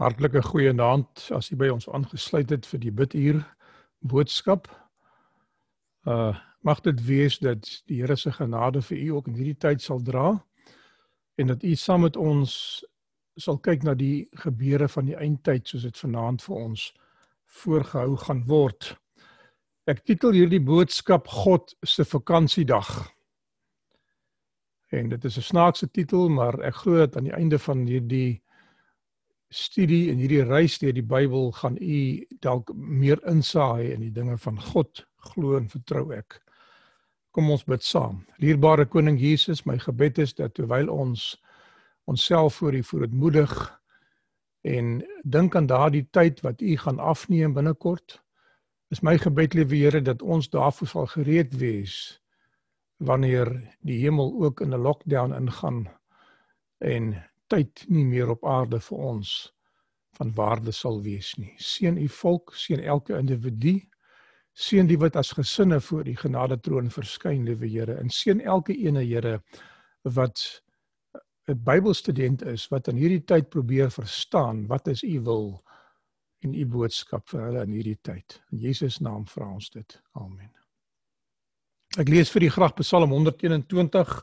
Hartlike goeienaand as jy by ons aangesluit het vir die biduur boodskap. Uh mag dit wees dat die Here se genade vir u ook in hierdie tyd sal dra en dat u saam met ons sal kyk na die gebeure van die eindtyd soos dit vanaand vir ons voorgehou gaan word. Ek titel hierdie boodskap God se vakansiedag. En dit is 'n snaakse titel, maar ek glo dat aan die einde van hierdie studie en hierdie reis deur die Bybel gaan u dalk meer insaai in die dinge van God glo en vertrou ek. Kom ons bid saam. Lierbare koning Jesus, my gebed is dat terwyl ons onsself voor U voortmoedig en dink aan daardie tyd wat U gaan afneem binnekort, is my gebed liewe Here dat ons daarvoor sal gereed wees wanneer die hemel ook in 'n lockdown ingaan en tyd nie meer op aarde vir ons van waarde sal wees nie. Seën u volk, seën elke individu, seën die wat as gesinne voor u genade troon verskyn, liewe Here, en seën elke ene Here wat 'n Bybelstudent is wat in hierdie tyd probeer verstaan wat is u wil en u boodskap vir hulle in hierdie tyd. In Jesus naam vra ons dit. Amen. Ek lees vir u graag Psalm 121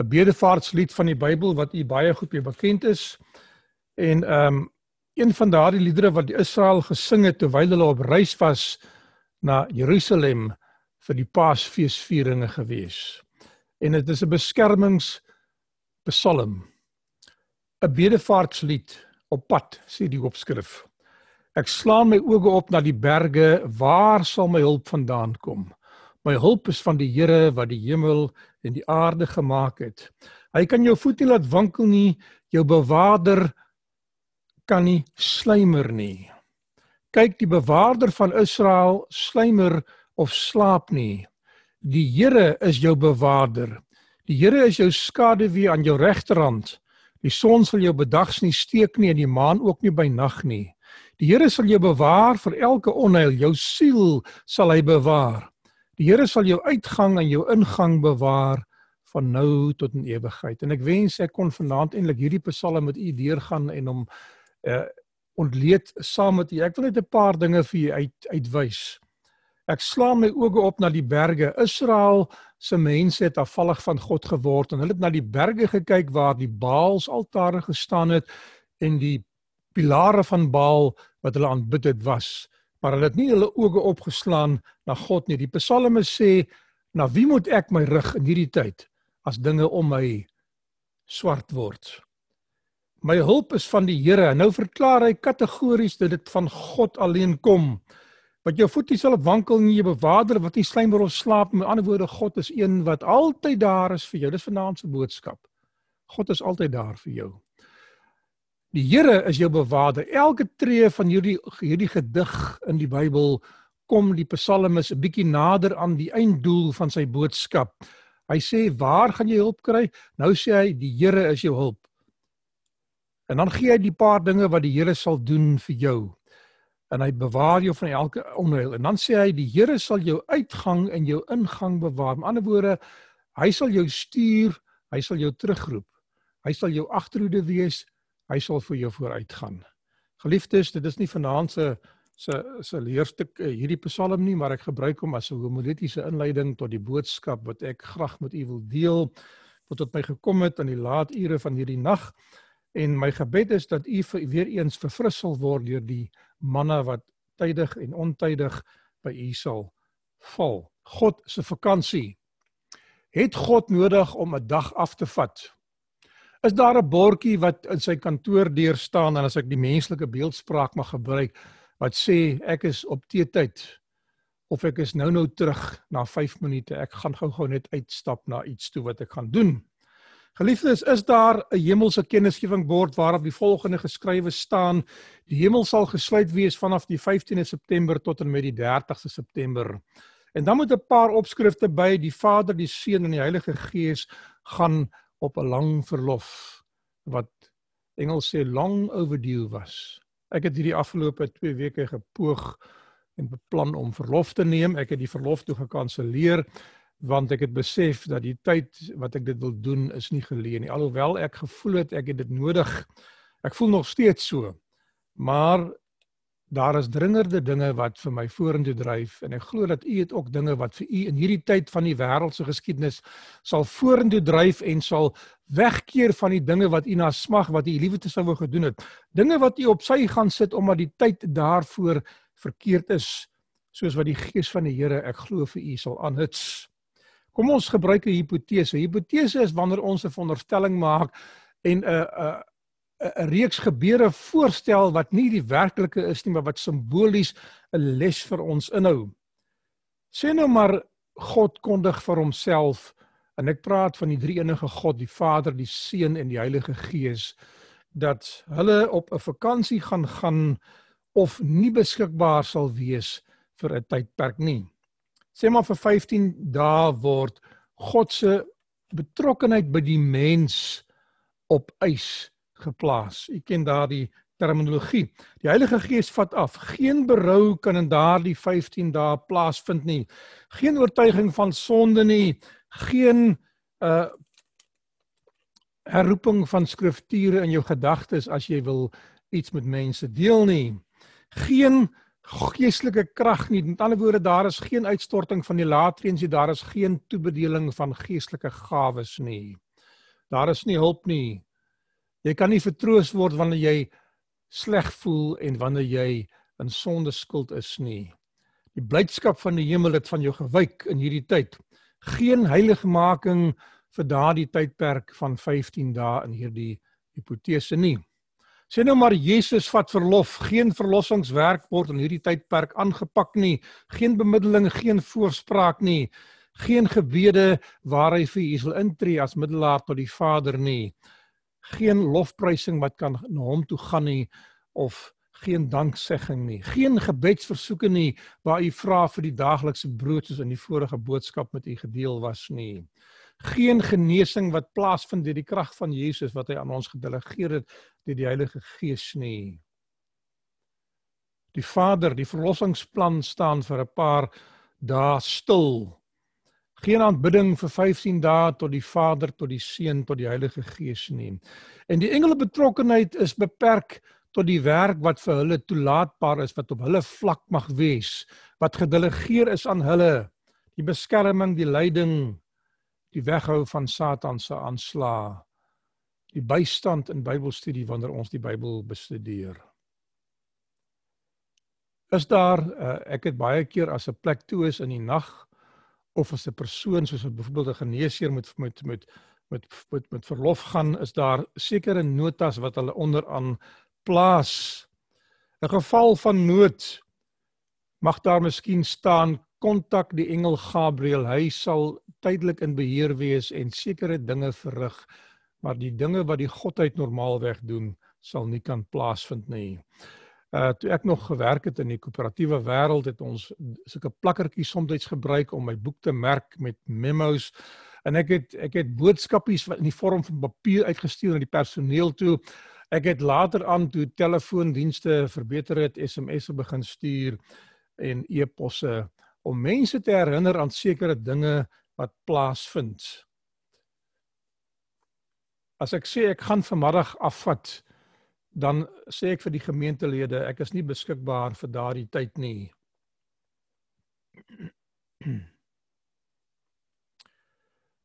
'n bedevaartslied van die Bybel wat u baie goed mee bekend is. En ehm um, een van daardie liedere wat die Israel gesing het terwyl hulle op reis was na Jerusalem vir die Paasfeesvieringe gewees. En dit is 'n beskermings psalm. 'n Bedevaartslied op pad, sê die opskrif. Ek slaan my oë op na die berge, waar sal my hulp vandaan kom? My hulp is van die Here wat die hemel en die aarde gemaak het. Hy kan jou voet nie laat wankel nie, jou bewaarder kan nie slymer nie. Kyk, die bewaarder van Israel slymer of slaap nie. Die Here is jou bewaarder. Die Here is jou skaduwee aan jou regterhand. Die son sal jou bedags nie steek nie en die maan ook nie by nag nie. Die Here sal jou bewaar vir elke onheil, jou siel sal hy bewaar. Die Here sal jou uitgang en jou ingang bewaar van nou tot in ewigheid. En ek wens ek kon vanaand eintlik hierdie Psalm met u deurgaan en hom uh ontleed saam met u. Ek wil net 'n paar dinge vir u uit uitwys. Ek slaan my oë op na die berge. Israel se mense het afvallig van God geword en hulle het na die berge gekyk waar die Baals altare gestaan het en die pilare van Baal wat hulle aanbid het was maar hulle het nie hulle oë opgeslaan na God nie. Die Psalme sê, "Na wie moet ek my rig in hierdie tyd as dinge om my swart word?" My hulp is van die Here. Nou verklaar hy kategories dat dit van God alleen kom. Wat jou voet nie sal wankel nie, jy bewaarder wat nie slymer of slaap. Met ander woorde, God is een wat altyd daar is vir jou. Dis vanaand se boodskap. God is altyd daar vir jou. Die Here is jou bewaarder. Elke tree van hierdie hierdie gedig in die Bybel kom die psalmis 'n bietjie nader aan die einddoel van sy boodskap. Hy sê, "Waar gaan jy hulp kry?" Nou sê hy, "Die Here is jou hulp." En dan gee hy die paar dinge wat die Here sal doen vir jou. En hy bewaar jou van elke onheil. En dan sê hy, "Die Here sal jou uitgang en jou ingang bewaar." Met ander woorde, hy sal jou stuur, hy sal jou terugroep. Hy sal jou agterhoede wees hy sal vir jou vooruitgaan. Geliefdes, dit is nie vanaand se se se leerstuk eh, hierdie Psalm nie, maar ek gebruik hom as 'n homiletiese inleiding tot die boodskap wat ek graag met u wil deel wat tot my gekom het in die laat ure van hierdie nag. En my gebed is dat u weer eens verfrissel word deur die manne wat tydig en ontydig by u sal val. God se vakansie. Het God nodig om 'n dag af te vat Is daar 'n bordjie wat in sy kantoor deur staan en as ek die menslike beeldspraak mag gebruik wat sê ek is op teetyd of ek is nou-nou terug na 5 minute. Ek gaan gou-gou net uitstap na iets toe wat ek gaan doen. Geliefdes, is daar 'n hemelse kennisgewing bord waarop die volgende geskrywe staan: Die hemel sal gesluit wees vanaf die 15de September tot en met die 30ste September. En dan moet 'n paar opskrifte by: Die Vader, die Seun en die Heilige Gees gaan op 'n lang verlof wat Engels sê long overdue was. Ek het hierdie afgelope 2 weke gepoog en beplan om verlof te neem. Ek het die verlof toe gekanselleer want ek het besef dat die tyd wat ek dit wil doen is nie geleë nie. Alhoewel ek gevoel het ek het dit nodig. Ek voel nog steeds so. Maar daar is dringende dinge wat vir my vorentoe dryf en ek glo dat u het ook dinge wat vir u in hierdie tyd van die wêreldse geskiedenis sal vorentoe dryf en sal wegkeer van die dinge wat u na smag wat u liefde sou wou gedoen het. Dinge wat u op sy gaan sit omdat die tyd daarvoor verkeerd is soos wat die gees van die Here ek glo vir u sal aanhits. Kom ons gebruik 'n hipotese. Hipotese is wanneer ons 'n veronderstelling maak en 'n 'n 'n reeks gebeure voorstel wat nie die werklike is nie, maar wat simbolies 'n les vir ons inhou. Sê nou maar God kondig vir homself en ek praat van die drie enige God, die Vader, die Seun en die Heilige Gees dat hulle op 'n vakansie gaan gaan of nie beskikbaar sal wees vir 'n tydperk nie. Sê maar vir 15 dae word God se betrokkenheid by die mens op ys geplaas. U ken daardie terminologie. Die Heilige Gees vat af. Geen berou kan in daardie 15 dae plaasvind nie. Geen oortuiging van sonde nie. Geen uh herroeping van skrifture in jou gedagtes as jy wil iets met mense deel nie. Geen geestelike krag nie. Met ander woorde, daar is geen uitstorting van die laatrens nie. Daar is geen toebedeling van geestelike gawes nie. Daar is nie hulp nie. Jy kan nie vertroos word wanneer jy sleg voel en wanneer jy in sonde skuld is nie. Die blydskap van die hemel het van jou gewyk in hierdie tyd. Geen heiligmaking vir daardie tydperk van 15 dae in hierdie hipotese nie. Sê nou maar Jesus vat verlof, geen verlossingswerk word in hierdie tydperk aangepak nie, geen bemiddeling, geen voorspraak nie, geen gebede waar hy vir Jesus wil intree as middelaar tot die Vader nie. Geen lofprysing wat kan na hom toe gaan nie of geen danksegging nie. Geen gebedsversoeke nie waar u vra vir die daaglikse brood soos in die vorige boodskap met u gedeel was nie geen genesing wat plaasvind deur die krag van Jesus wat hy aan ons gedelegeer het deur die Heilige Gees nie. Die Vader, die verlossingsplan staan vir 'n paar dae stil. Geen aanbidding vir 15 dae tot die Vader, tot die Seun, tot die Heilige Gees nie. En die engele betrokkenheid is beperk tot die werk wat vir hulle toelaatbaar is wat op hulle vlak mag wees, wat gedelegeer is aan hulle. Die beskerming, die leiding, die weghou van Satan se aanslae, die bystand in Bybelstudie wanneer ons die Bybel bestudeer. Is daar uh, ek het baie keer as 'n plek toe is in die nag of as 'n persoon soos 'n byvoorbeeld 'n geneesheer moet met met met met met verlof gaan, is daar sekere notas wat hulle onderaan plaas. 'n Geval van nood mag daar miskien staan kontak die engel Gabriël. Hy sal tydelik in beheer wees en sekere dinge verrig, maar die dinge wat die godheid normaalweg doen, sal nie kan plaasvind nie. Uh toe ek nog gewerk het in die koöperatiewe wêreld het ons sulke plakkertjies soms gebruik om my boek te merk met memos en ek het ek het boodskapies in die vorm van papier uitgestuur na die personeel toe. Ek het later aan toe telefoondienste verbeter het, SMS'e begin stuur en e-posse om mense te herinner aan sekere dinge wat plaasvind. As ek sê ek gaan vanmiddag afvat, dan sê ek vir die gemeentelede ek is nie beskikbaar vir daardie tyd nie.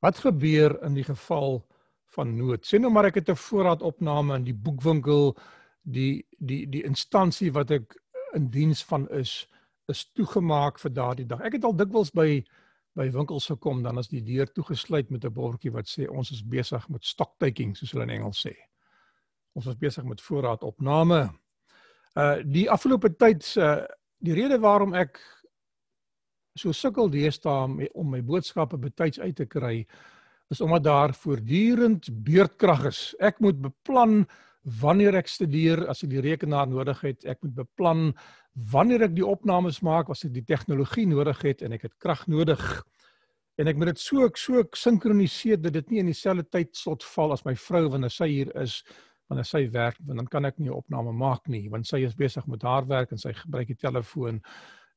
Wat gebeur in die geval van nood? Sê nou maar ek het 'n voorraadopname in die boekwinkel, die die die instansie wat ek in diens van is, is toegemaak vir daardie dag. Ek het al dikwels by by winkels gekom dan as die deur toegesluit met 'n bordjie wat sê ons is besig met stock taking soos hulle in Engels sê. Ons is besig met voorraadopname. Uh die afgelope tyd se uh, die rede waarom ek so sukkel deesdae om my boodskappe betyds uit te kry is omdat daar voortdurend beurtkrag is. Ek moet beplan wanneer ek studeer as ek die rekenaar nodig het. Ek moet beplan wanneer ek die opnames maak as ek die tegnologie nodig het en ek het krag nodig en ek moet dit so ek so sinkroniseer dat dit nie in dieselfde tyd slot val as my vrou wanneer sy hier is wanneer sy werk want dan kan ek nie 'n opname maak nie want sy is besig met haar werk en sy gebruik die telefoon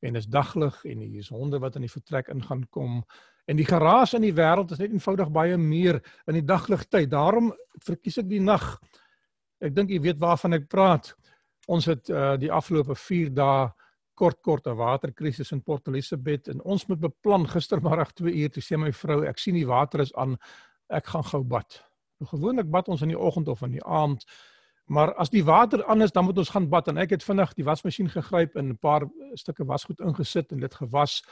en is daglig en hier is honde wat in die vertrek ingaan kom. En die geraas in die wêreld is net eenvoudig baie meer in die dagligtyd. Daarom verkies ek die nag. Ek dink jy weet waarvan ek praat. Ons het uh, die afgelope 4 dae kort kort 'n waterkrisis in Port Elizabeth en ons moet beplan gistermiddag 2 uur toe sê my vrou ek sien die water is aan. Ek gaan gou bad. Gewoonlik bad ons in die oggend of in die aand. Maar as die water aan is, dan moet ons gaan bad en ek het vinnig die wasmasjien gegryp en 'n paar stukke wasgoed ingesit en dit gewas.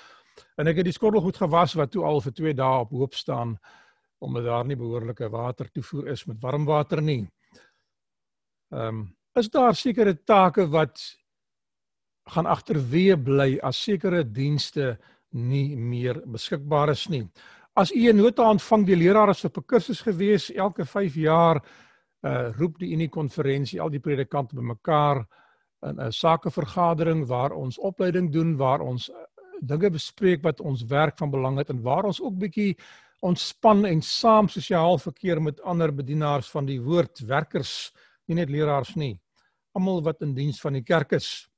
En ek het die skottelgoed gewas wat toe al vir 2 dae op hoop staan omdat daar nie behoorlike water toevoer is met warm water nie. Ehm um, is daar sekere take wat gaan agterweë bly as sekere dienste nie meer beskikbaar is nie. As u 'n nota ontvang die leraar is op 'n kursus gewees elke 5 jaar uh roep die Unie konferensie al die predikante bymekaar in 'n sakevergadering waar ons opleiding doen, waar ons uh, dinge bespreek wat ons werk van belang het en waar ons ook bietjie ontspan en saam sosiaal verkeer met ander bedienaars van die woord, werkers, nie net leraars nie. Almal wat in diens van die kerk is.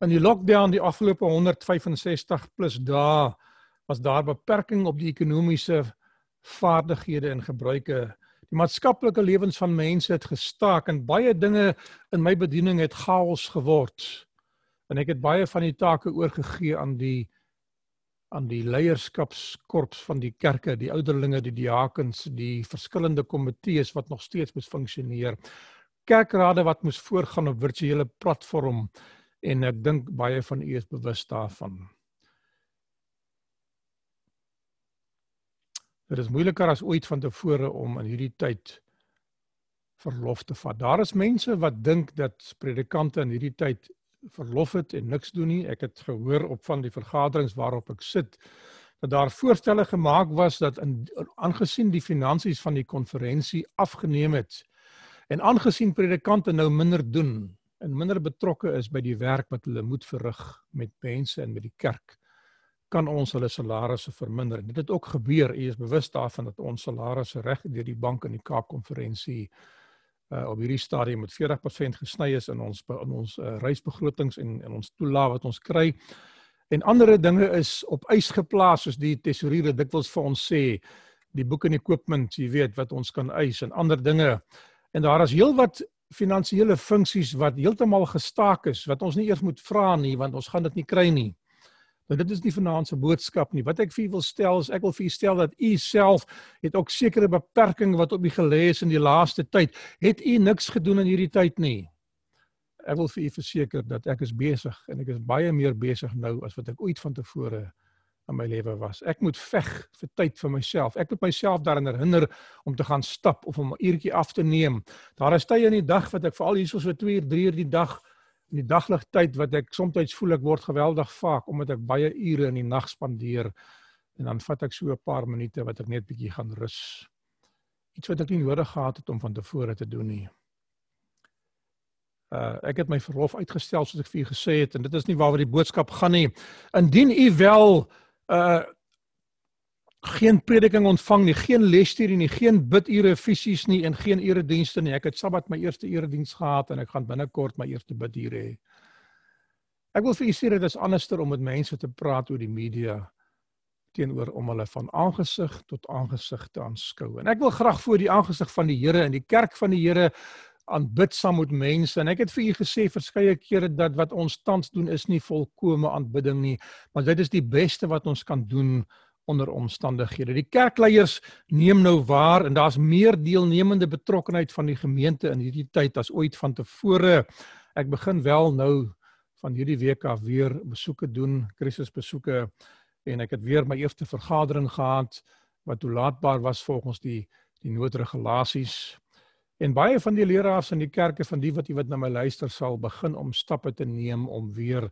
In die lockdown die afgelope 165 plus dae was daar beperking op die ekonomiese vaardighede en gebruike. Die maatskaplike lewens van mense het gestaak en baie dinge in my bediening het chaos geword. En ek het baie van die take oorgegee aan die aan die leierskapskorps van die kerke, die ouderlinge, die diakens, die verskillende komitees wat nog steeds moet funksioneer. Kerkrade wat moes voorgaan op virtuele platform en ek dink baie van u is bewus daarvan. Dit is moeiliker as ooit van tevore om in hierdie tyd verlof te vat. Daar is mense wat dink dat predikante in hierdie tyd verlof het en niks doen nie. Ek het gehoor op van die vergaderings waarop ek sit dat daar voorstelle gemaak was dat in aangesien die finansies van die konferensie afgeneem het en aangesien predikante nou minder doen en minder betrokke is by die werk wat hulle moet verrig met mense en met die kerk kan ons hulle salarisse verminder. Dit het ook gebeur. U is bewus daarvan dat ons salarisse reg deur die bank in die Kaap konferensie uh op hierdie stadium met 40% gesny is in ons in ons uh, reisbegrotings en en ons toelaat wat ons kry. En ander dinge is op ys geplaas soos die tesouriere dikwels vir ons sê die boek en equipment, jy weet wat ons kan eis en ander dinge. En daar is heelwat finansiële funksies wat heeltemal gestaak is wat ons nie eers moet vra nie want ons gaan dit nie kry nie. Nou dit is nie vanaand se boodskap nie. Wat ek vir u wil stel is ek wil vir u stel dat u self het ook sekere beperkings wat op u gelê is in die laaste tyd. Het u niks gedoen in hierdie tyd nie? Ek wil vir u verseker dat ek is besig en ek is baie meer besig nou as wat ek ooit van tevore in my lewe was. Ek moet veg vir tyd vir myself. Ek moet myself daarin herinner om te gaan stap of om 'n uurtjie af te neem. Daar is tye in die dag wat ek veral hierso so 2 uur, 3 uur die dag in die dagligtyd wat ek soms voel ek word geweldig vaak omdat ek baie ure in die nag spandeer en dan vat ek so 'n paar minute wat ek net bietjie gaan rus. Iets wat ek nie nodig gehad het om van tevore te doen nie. Uh ek het my verlof uitgestel soos ek vir u gesê het en dit is nie waaroor die boodskap gaan nie. Indien u wel uh geen prediking ontvang nie, geen lesstudie nie, geen bidure fisies nie en geen eredienste nie. Ek het Sabbat my eerste erediens gehad en ek gaan binnekort my eerste bidure hê. Ek wil vir u sê dit is anderster om met mense te praat oor die media teenoor om hulle van aangesig tot aangesig te aanskou. En ek wil graag voor die aangesig van die Here en die kerk van die Here aanbid saam met mense en ek het vir u gesê verskeie kere dat wat ons tans doen is nie volkomme aanbidding nie, maar dit is die beste wat ons kan doen onder omstandighede. Die kerkleiers neem nou waar en daar's meer deelnemende betrokkenheid van die gemeente in hierdie tyd as ooit vantevore. Ek begin wel nou van hierdie week af weer besoeke doen, krisisbesoeke en ek het weer my eerste vergadering gehad wat toelaatbaar was volgens die die noodregulasies. En baie van die leraars in die kerke van die wat jy wat na my luister sal begin om stappe te neem om weer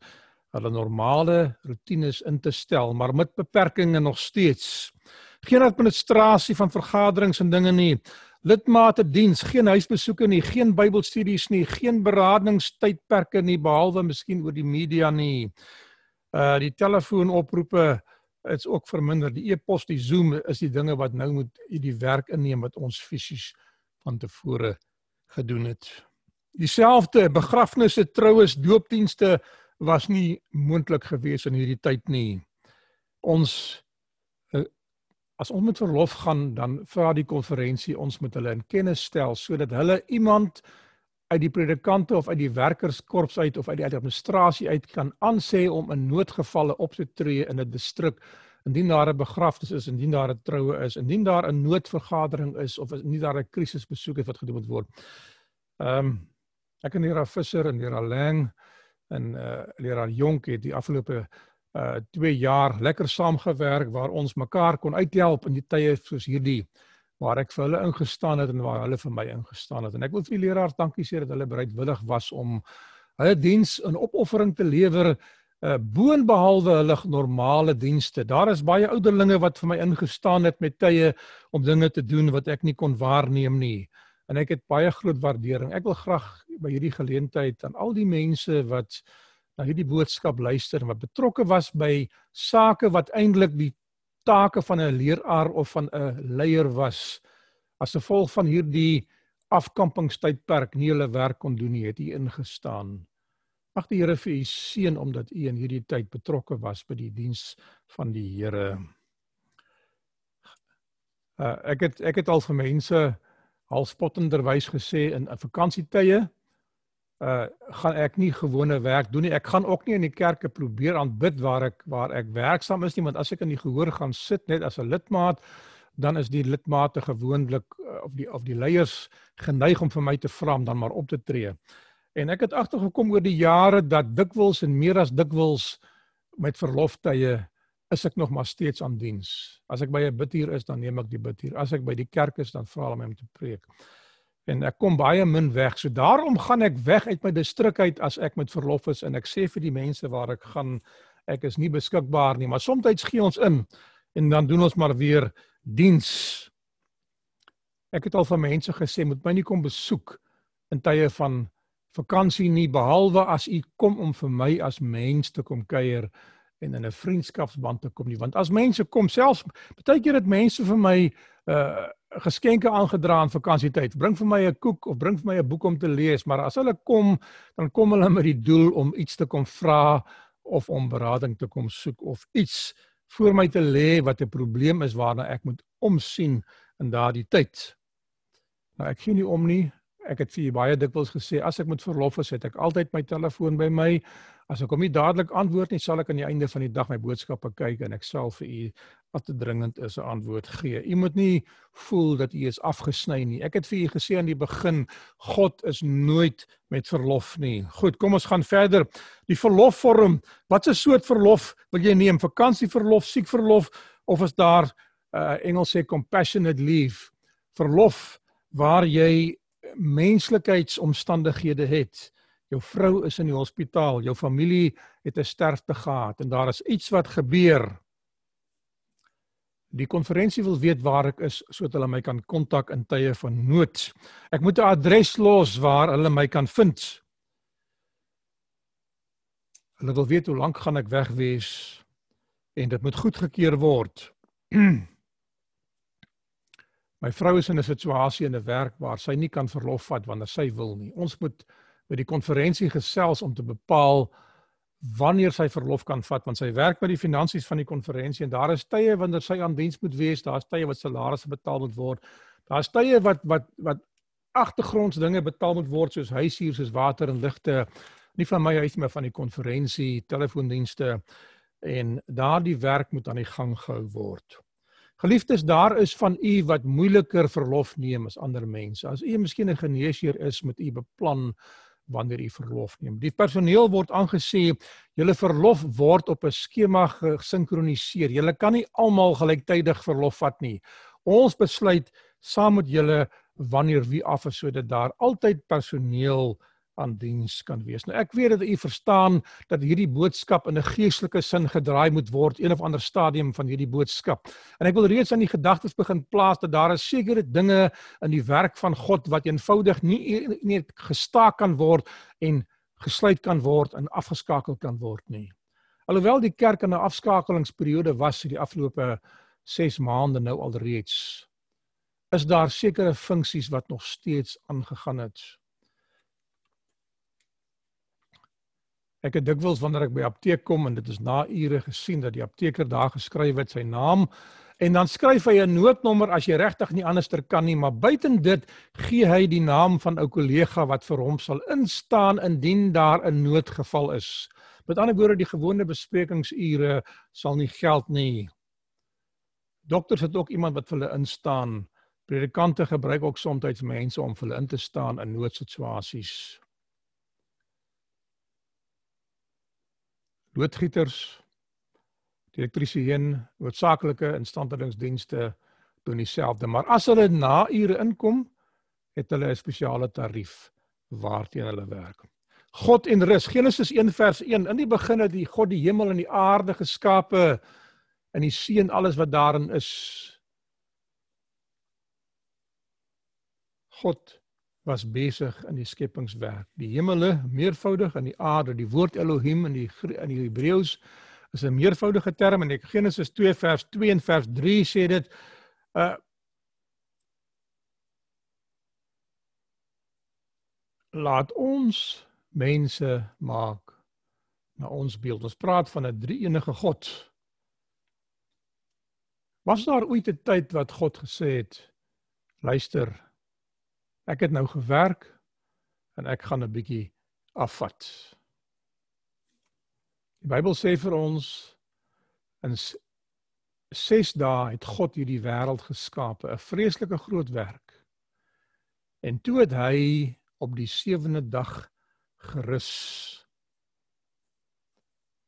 hulle normale rotines in te stel, maar met beperkings nog steeds. Geen administrasie van vergaderings en dinge nie. Lidmate diens, geen huisbesoeke nie, geen Bybelstudies nie, geen beradingstydperke nie behalwe miskien oor die media nie. Uh die telefoonoproepe is ook verminder. Die e-pos, die Zoom is die dinge wat nou moet die werk inneem wat ons fisies van tevore gedoen het. Dieselfde begrafnisse, troues, doopdienste, was nie moontlik gewees in hierdie tyd nie. Ons eh, as ons met verlof gaan dan vra die konferensie ons met hulle in kennis stel sodat hulle iemand uit die predikante of uit die werkerskorps uit of uit die administrasie uit kan aansê om in noodgevalle op te tree in 'n distrik indien daar 'n begrafnis is, indien daar 'n troue is, indien daar 'n noodvergadering is of indien daar 'n krisisbesoek het wat gedoen moet word. Ehm um, ek en Leraar Visser en Leraar Lang en eh uh, Leraar Jonk het die afgelope uh 2 jaar lekker saamgewerk waar ons mekaar kon uithelp in die tye soos hierdie waar ek vir hulle ingestaan het en waar hulle vir my ingestaan het. En ek wil vir die leraars dankie sê dat hulle bereidwillig was om hulle diens in opoffering te lewer uh boonbehalwe hulle normale dienste. Daar is baie ouderlinge wat vir my ingestaan het met tye om dinge te doen wat ek nie kon waarneem nie. En ek het baie groot waardering. Ek wil graag by hierdie geleentheid aan al die mense wat na hierdie boodskap luister en wat betrokke was by sake wat eintlik die take van 'n leraar of van 'n leier was as gevolg van hierdie afkampingstydperk nie hulle werk kon doen nie, het u ingestaan. Mag die Here vir u seën omdat u in hierdie tyd betrokke was by die diens van die Here. Uh, ek het ek het al vir mense halspottenderwys gesê in 'n vakansietye uh gaan ek nie gewone werk doen nie. Ek gaan ook nie in die kerke probeer aanbid waar ek waar ek werksaam is nie, want as ek in die gehoor gaan sit net as 'n lidmaat, dan is die lidmate gewoonlik uh, of die of die leiers geneig om vir my te vra om dan maar op te tree. En ek het agtergekom oor die jare dat dikwels en meer as dikwels met verloftye is ek nog maar steeds aan diens. As ek by 'n bidtuur is, dan neem ek die bidtuur. As ek by die kerk is, dan vra hulle my om te preek en ek kom baie min weg. So daarom gaan ek weg uit my distrik uit as ek met verlof is en ek sê vir die mense waar ek gaan ek is nie beskikbaar nie, maar soms gee ons in en dan doen ons maar weer diens. Ek het al van mense gesê moet my nie kom besoek in tye van vakansie nie behalwe as u kom om vir my as mens te kom kuier en in 'n vriendskapsband te kom nie want as mense kom selfs baie keer het mense vir my uh geskenke aangedra aan vakansietyd. Bring vir my 'n koek of bring vir my 'n boek om te lees, maar as hulle kom, dan kom hulle met die doel om iets te kom vra of om berading te kom soek of iets voor my te lê wat 'n probleem is waarna ek moet omsien in daardie tyd. Nou ek gee nie om nie. Ek het vir baie dikwels gesê as ek moet verlof is, het ek altyd my telefoon by my. As ek hom nie dadelik antwoord nie, sal ek aan die einde van die dag my boodskappe kyk en ek sal vir u wat te dringend is 'n antwoord gee. U moet nie voel dat u is afgesny nie. Ek het vir u gesê aan die begin, God is nooit met verlof nie. Goed, kom ons gaan verder. Die verlofvorm, wat 'n soort verlof wil jy neem? Vakansieverlof, siekverlof of is daar uh Engels sê compassionate leave? Verlof waar jy menslikheidsomstandighede het. Jou vrou is in die hospitaal, jou familie het 'n sterfte gehad en daar is iets wat gebeur die konferensie wil weet waar ek is sodat hulle my kan kontak in tye van nood. Ek moet 'n adres los waar hulle my kan vind. Hulle wil weet hoe lank gaan ek weg wees en dit moet goedgekeur word. my vrou is in 'n situasie in 'n werk waar sy nie kan verlof vat wanneer sy wil nie. Ons moet by die konferensie gesels om te bepaal wanneer sy verlof kan vat want sy werk met die finansies van die konferensie en daar is tye wanneer sy aan diens moet wees, daar's tye wat salarisse betaal moet word. Daar's tye wat wat wat agtergrondsdinge betaal moet word soos huishuur, soos water en ligte, nie van my huis maar van die konferensie, telefoondienste en daardie werk moet aan die gang gehou word. Geliefdes, daar is van u wat moeiliker verlof neem as ander mense. As u miskien 'n geneesheer is, moet u beplan wanneer u verlof neem. Die personeel word aangesê julle verlof word op 'n skema gesinkroniseer. Julle kan nie almal gelyktydig verlof vat nie. Ons besluit saam met julle wanneer wie af is sodat daar altyd personeel aan diens kan wees. Nou ek weet dat u verstaan dat hierdie boodskap in 'n geestelike sin gedraai moet word een of ander stadium van hierdie boodskap. En ek wil reeds aan die gedagtes begin plaas dat daar is sekere dinge in die werk van God wat eenvoudig nie nie gestaak kan word en gesluit kan word en afgeskakel kan word nie. Alhoewel die kerk in 'n afskakelingsperiode was vir die afgelope 6 maande nou alreeds is daar sekere funksies wat nog steeds aangegaan het. Ek het dikwels wanneer ek by apteek kom en dit is na ure gesien dat die apteker daar geskryf het sy naam En dan skryf hy 'n noodnommer as jy regtig nie anderster kan nie, maar buiten dit gee hy die naam van 'n kollega wat vir hom sal instaan indien daar 'n noodgeval is. Met ander woorde, die gewone besprekingsure sal nie geld nie. Dokters het ook iemand wat vir hulle instaan. Predikante gebruik ook soms mense om vir hulle in te staan in noodsituasies. Loodgieters die elektriesien, noodsaaklike instandhoudingsdienste doen dieselfde, maar as hulle na ure inkom, het hulle 'n spesiale tarief waarteen hulle werk. God en rus. Genesis 1 vers 1. In die begin het die God die hemel en die aarde geskape en die see en alles wat daarin is. God was besig in die skepingswerk. Die hemele meervoudig en die aarde, die woord Elohim in die in die Hebreëus is 'n meervoudige term en Genesis 2 vers 2 en vers 3 sê dit uh laat ons mense maak na ons beeld. Ons praat van 'n drie-enige God. Was daar ooit 'n tyd wat God gesê het: "Luister, ek het nou gewerk en ek gaan 'n bietjie afvat." Die Bybel sê vir ons in 6 dae het God hierdie wêreld geskape, 'n vreeslike groot werk. En toe het hy op die sewende dag gerus.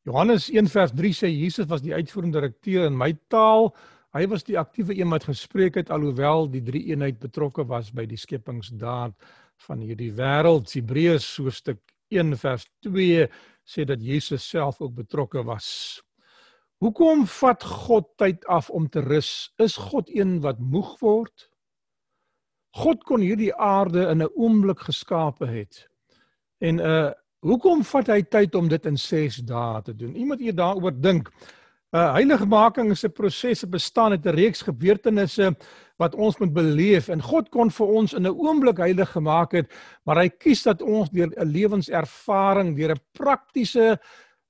Johannes 1:3 sê Jesus was die uitvoerende direkteur in my taal. Hy was die aktiewe een wat gespreek het alhoewel die drie eenheid betrokke was by die skepingsdaad van hierdie wêreld. Hebreërs hoofstuk 1:2 sê dat Jesus self ook betrokke was. Hoekom vat God tyd af om te rus? Is God een wat moeg word? God kon hierdie aarde in 'n oomblik geskape het. En uh hoekom vat hy tyd om dit in 6 dae te doen? Iemand hier daaroor dink. Uh heiligmaking is 'n proses wat bestaan uit 'n reeks gebeurtenisse wat ons moet beleef. En God kon vir ons in 'n oomblik heilig gemaak het, maar hy kies dat ons deur 'n lewenservaring, deur 'n praktiese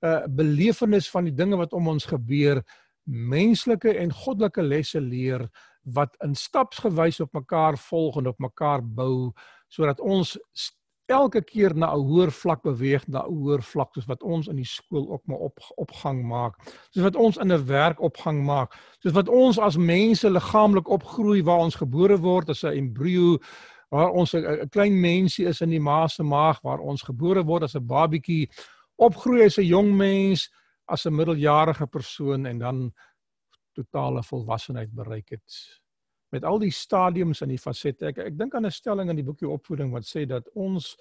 uh belewenis van die dinge wat om ons gebeur, menslike en goddelike lesse leer wat in stapsgewys op mekaar volg en op mekaar bou sodat ons elke keer na 'n hoër vlak beweeg, na 'n hoër vlak soos wat ons in die skool ook maar op opgang maak. Soos wat ons in 'n werk opgang maak. Soos wat ons as mense liggaamlik opgroei waar ons gebore word as 'n embrio waar ons 'n klein mensie is in die ma se maag waar ons gebore word as 'n babietjie, opgroei as 'n jong mens, as 'n middeljarige persoon en dan totale volwassenheid bereik het met al die stadiums en die fasette. Ek ek dink aan 'n stelling in die boekie opvoeding wat sê dat ons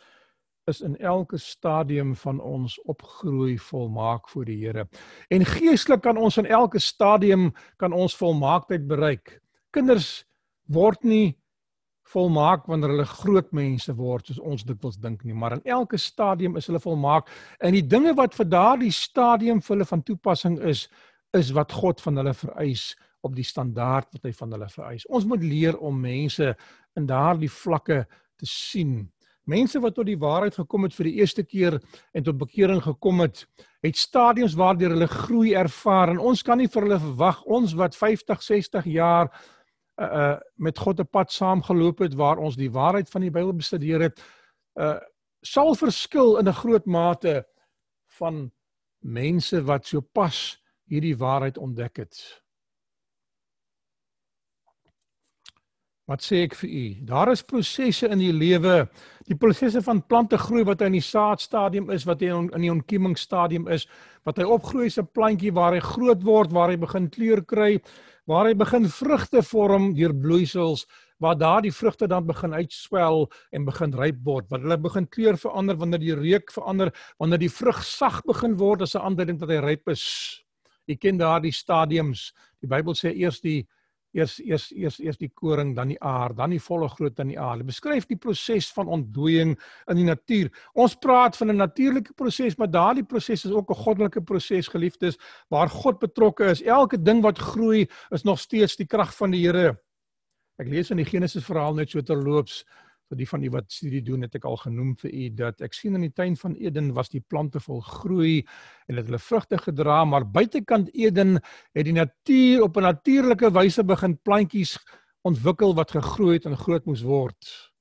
is in elke stadium van ons opgroei volmaak voor die Here. En geestelik kan ons in elke stadium kan ons volmaaktheid bereik. Kinders word nie volmaak wanneer hulle groot mense word soos ons dikwels dink nie, maar in elke stadium is hulle volmaak en die dinge wat vir daardie stadium vir hulle van toepassing is, is wat God van hulle vereis op die standaard wat hy van hulle vereis. Ons moet leer om mense in daardie vlakke te sien. Mense wat tot die waarheid gekom het vir die eerste keer en tot bekering gekom het, het stadiums waardeur hulle groei ervaar en ons kan nie vir hulle verwag ons wat 50, 60 jaar uh uh met God 'n pad saamgeloop het waar ons die waarheid van die Bybel bestudeer het, uh sal verskil in 'n groot mate van mense wat sopas hierdie waarheid ontdek het. Wat sê ek vir u? Daar is prosesse in die lewe, die prosesse van plante groei wat hy in die saadstadium is, wat hy in die ontkiemingsstadium is, wat hy opgroei as 'n plantjie waar hy groot word, waar hy begin kleur kry, waar hy begin vrugte vorm deur bloeisels, waar daardie vrugte dan begin uitswel en begin ryp word, wat hulle begin kleur verander wanneer die reuk verander, wanneer die vrug sag begin word as 'n aanduiding dat hy ryp is. Jy ken daardie stadiums. Die Bybel sê eers die eers eers eers eers die koring dan die aar dan die volle groot dan die aar. Dit beskryf die proses van ontdooiing in die natuur. Ons praat van 'n natuurlike proses, maar daardie proses is ook 'n goddelike proses, geliefdes, waar God betrokke is. Elke ding wat groei is nog steeds die krag van die Here. Ek lees in die Genesis verhaal net so terloops vir die van u wat studie doen het ek al genoem vir u dat ek sien in die tuin van Eden was die plante vol groei en het hulle vrugte gedra maar buitekant Eden het die natuur op 'n natuurlike wyse begin plantjies ontwikkel wat gegroei het en groot moes word.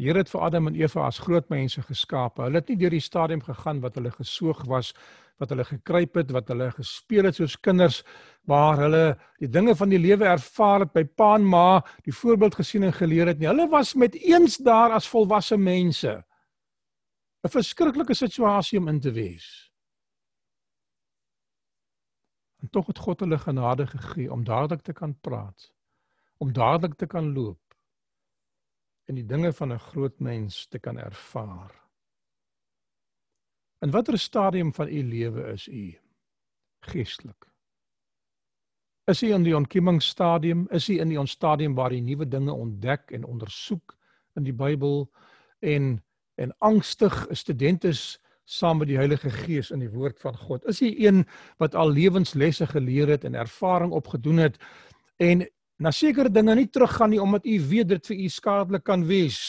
Die Here het vir Adam en Eva as groot mense geskape. Hulle het nie deur die stadium gegaan wat hulle gesoog was wat hulle gekruip het, wat hulle gespeel het soos kinders waar hulle die dinge van die lewe ervaar het by pa en ma, die voorbeeld gesien en geleer het nie. Hulle was met eens daar as volwasse mense. 'n Verskriklike situasie om in te wees. En tog het God hulle genade gegee om dadelik te kan praat, om dadelik te kan loop en die dinge van 'n groot mens te kan ervaar. In watter stadium van u lewe is u geestelik? Is u in die ontkiemingsstadium? Is u in die ontstadium waar u nuwe dinge ontdek en ondersoek in die Bybel en en angstig 'n student is saam met die Heilige Gees in die woord van God? Is u een wat al lewenslesse geleer het en ervaring opgedoen het en na sekere dinge nie teruggaan nie omdat u weet dit vir u skadelik kan wees?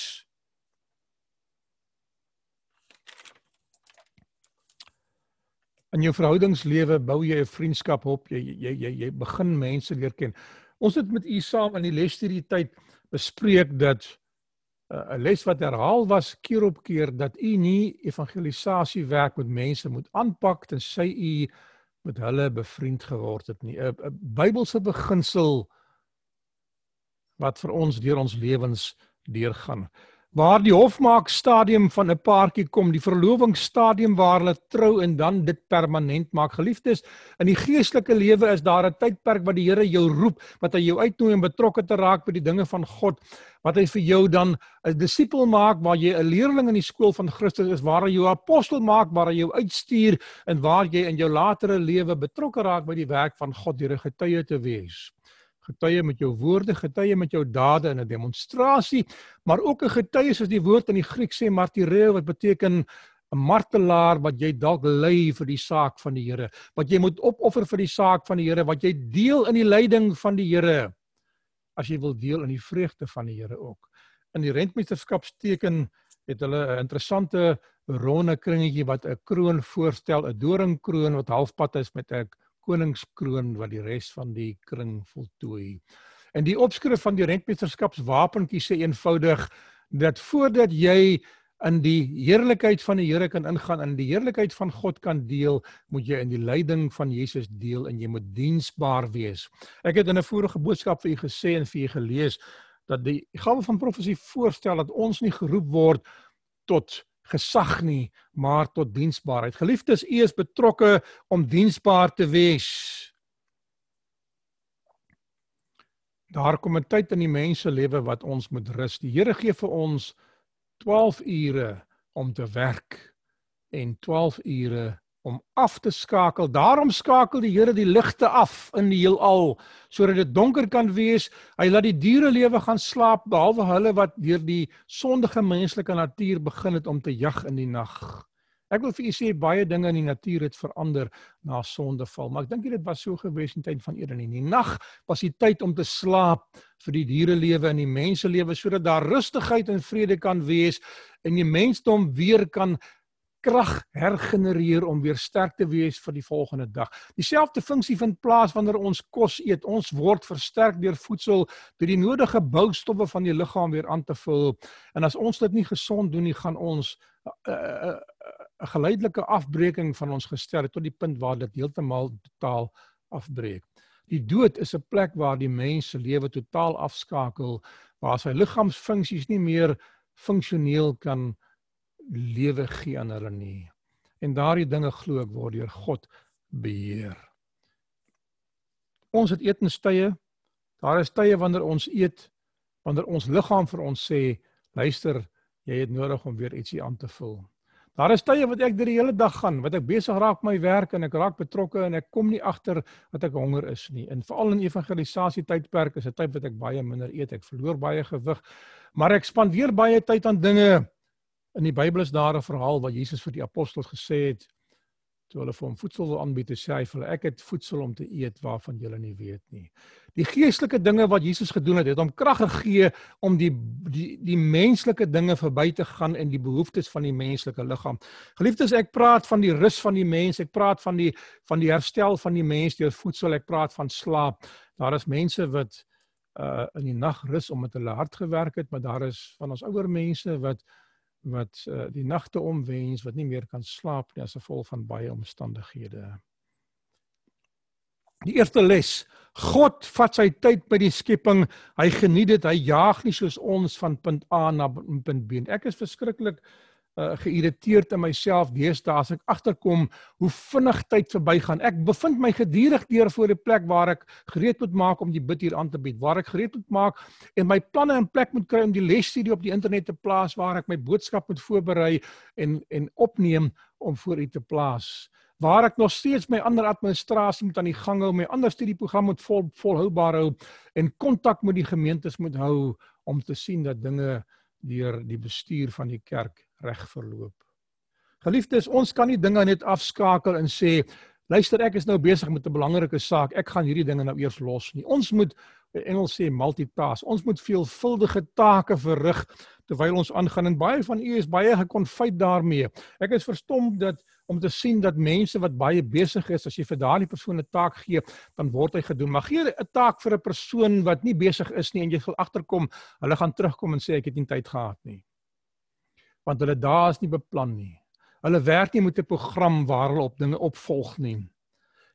In jou verhoudingslewe bou jy 'n vriendskap op. Jy jy jy jy begin mense leer ken. Ons het met u saam in die les hierdie tyd bespreek dat uh, 'n les wat herhaal was keer op keer dat u nie evangelisasie werk met mense moet aanpak tensy u met hulle bevriend geword het nie. 'n Bybelse beginsel wat vir ons deur ons lewens deurgaan waar die hofmaak stadium van 'n paartjie kom, die verlovingsstadium waar hulle trou en dan dit permanent maak. Geliefdes, in die geestelike lewe is daar 'n tydperk wat die Here jou roep, wat hy jou uitnooi om betrokke te raak by die dinge van God, wat hy vir jou dan 'n disipel maak waar jy 'n leerling in die skool van Christus is, waar hy jou apostel maak, waar hy jou uitstuur en waar jy in jou latere lewe betrokke raak by die werk van God deur 'n getuie te wees getuie met jou woorde, getuie met jou dade in 'n demonstrasie, maar ook 'n getuie soos die woord in die Griek sê martyreo wat beteken 'n martelaar wat jy dalk ly vir die saak van die Here, wat jy moet opoffer vir die saak van die Here, wat jy deel in die lyding van die Here as jy wil deel in die vreugde van die Here ook. In die rentmeesterskapsteken het hulle 'n interessante ronde kringetjie wat 'n kroon voorstel, 'n doringkroon wat halfpad is met 'n koningskroon wat die res van die kring voltooi. En die opskrif van die rentmeesterskapswapentjie sê eenvoudig dat voordat jy in die heerlikheid van die Here kan ingaan en in die heerlikheid van God kan deel, moet jy in die lyding van Jesus deel en jy moet diensbaar wees. Ek het in 'n vorige boodskap vir u gesê en vir u gelees dat die gawe van profesie voorstel dat ons nie geroep word tot gesag nie, maar tot diensbaarheid. Geliefdes, u is betrokke om diensbaar te wees. Daar kom 'n tyd in die mense lewe wat ons moet rus. Die Here gee vir ons 12 ure om te werk en 12 ure om af te skakel. Daarom skakel die Here die ligte af in die heelal sodat dit donker kan wees. Hy laat die diere lewe gaan slaap behalwe hulle wat deur die sondige menslike natuur begin het om te jag in die nag. Ek wil vir u sê baie dinge in die natuur het verander na sondeval, maar ek dink dit was so gewees in tyd van Eden. In die nag was die tyd om te slaap vir die diere lewe en die mense lewe sodat daar rustigheid en vrede kan wees en die mensdom weer kan krag hergenereer om weer sterk te wees vir die volgende dag. Dieselfde funksie vind plaas wanneer ons kos eet. Ons word versterk deur voedsel, deur die nodige boustowwe van die liggaam weer aan te vul. En as ons dit nie gesond doen nie, gaan ons 'n uh, uh, uh, uh, geleidelike afbreeking van ons gestel tot die punt waar dit heeltemal totaal afbreek. Die dood is 'n plek waar die mens se lewe totaal afskakel, waar sy liggaamsfunksies nie meer funksioneel kan lewe gee aan hulle nie. En daardie dinge glo ek word deur God beheer. Ons het etenstye. Daar is tye wanneer ons eet, wanneer ons liggaam vir ons sê, luister, jy het nodig om weer ietsie aan te vul. Daar is tye wat ek deur die hele dag gaan, wat ek besig raak met my werk en ek raak betrokke en ek kom nie agter dat ek honger is nie. En veral in evangelisasie tydperk is 'n tyd wat ek baie minder eet. Ek verloor baie gewig, maar ek spandeer baie tyd aan dinge In die Bybel is daar 'n verhaal wat Jesus vir die apostels gesê het toe hulle vir hom voedsel wil aanbied, sê hy vir hulle ek het voedsel om te eet waarvan julle nie weet nie. Die geestelike dinge wat Jesus gedoen het, het hom krag gegee om die die die menslike dinge verby te gaan en die behoeftes van die menslike liggaam. Geliefdes, ek praat van die rus van die mens, ek praat van die van die herstel van die mens deur voedsel, ek praat van slaap. Daar is mense wat uh in die nag rus omdat hulle hard gewerk het, maar daar is van ons ouer mense wat wat uh, die nagte omwens wat nie meer kan slaap nie as gevolg van baie omstandighede. Die eerste les: God vat sy tyd by die skepping. Hy geniet dit. Hy jaag nie soos ons van punt A na punt B. Ek is verskriklik uh, geïrriteerd in myself deesdae as ek agterkom hoe vinnig tyd verbygaan. Ek bevind my gedurig deur voor die plek waar ek gereed moet maak om die bid hier aan te bied, waar ek gereed moet maak en my planne in plek moet kry om die lesstudie op die internet te plaas waar ek my boodskap moet voorberei en en opneem om voor u te plaas waar ek nog steeds my ander administrasie moet aan die gang hou, my ander studieprogram moet vol volhoubaar hou en kontak met die gemeentes moet hou om te sien dat dinge deur die bestuur van die kerk reg verloop. Geliefdes, ons kan nie dinge net afskakel en sê luister ek is nou besig met 'n belangrike saak, ek gaan hierdie dinge nou eers los nie. Ons moet Engels sê multitask. Ons moet veelvuldige take verrig terwyl ons aangaan en baie van u is baie gekonfyt daarmee. Ek is verstom dat om te sien dat mense wat baie besig is, as jy vir daardie persoon 'n taak gee, dan word hy gedoen. Maar gee 'n taak vir 'n persoon wat nie besig is nie en jy sal agterkom, hulle gaan terugkom en sê ek het nie tyd gehad nie. Want hulle dae is nie beplan nie. Hulle werk nie met 'n program waar hulle op dinge opvolg nie.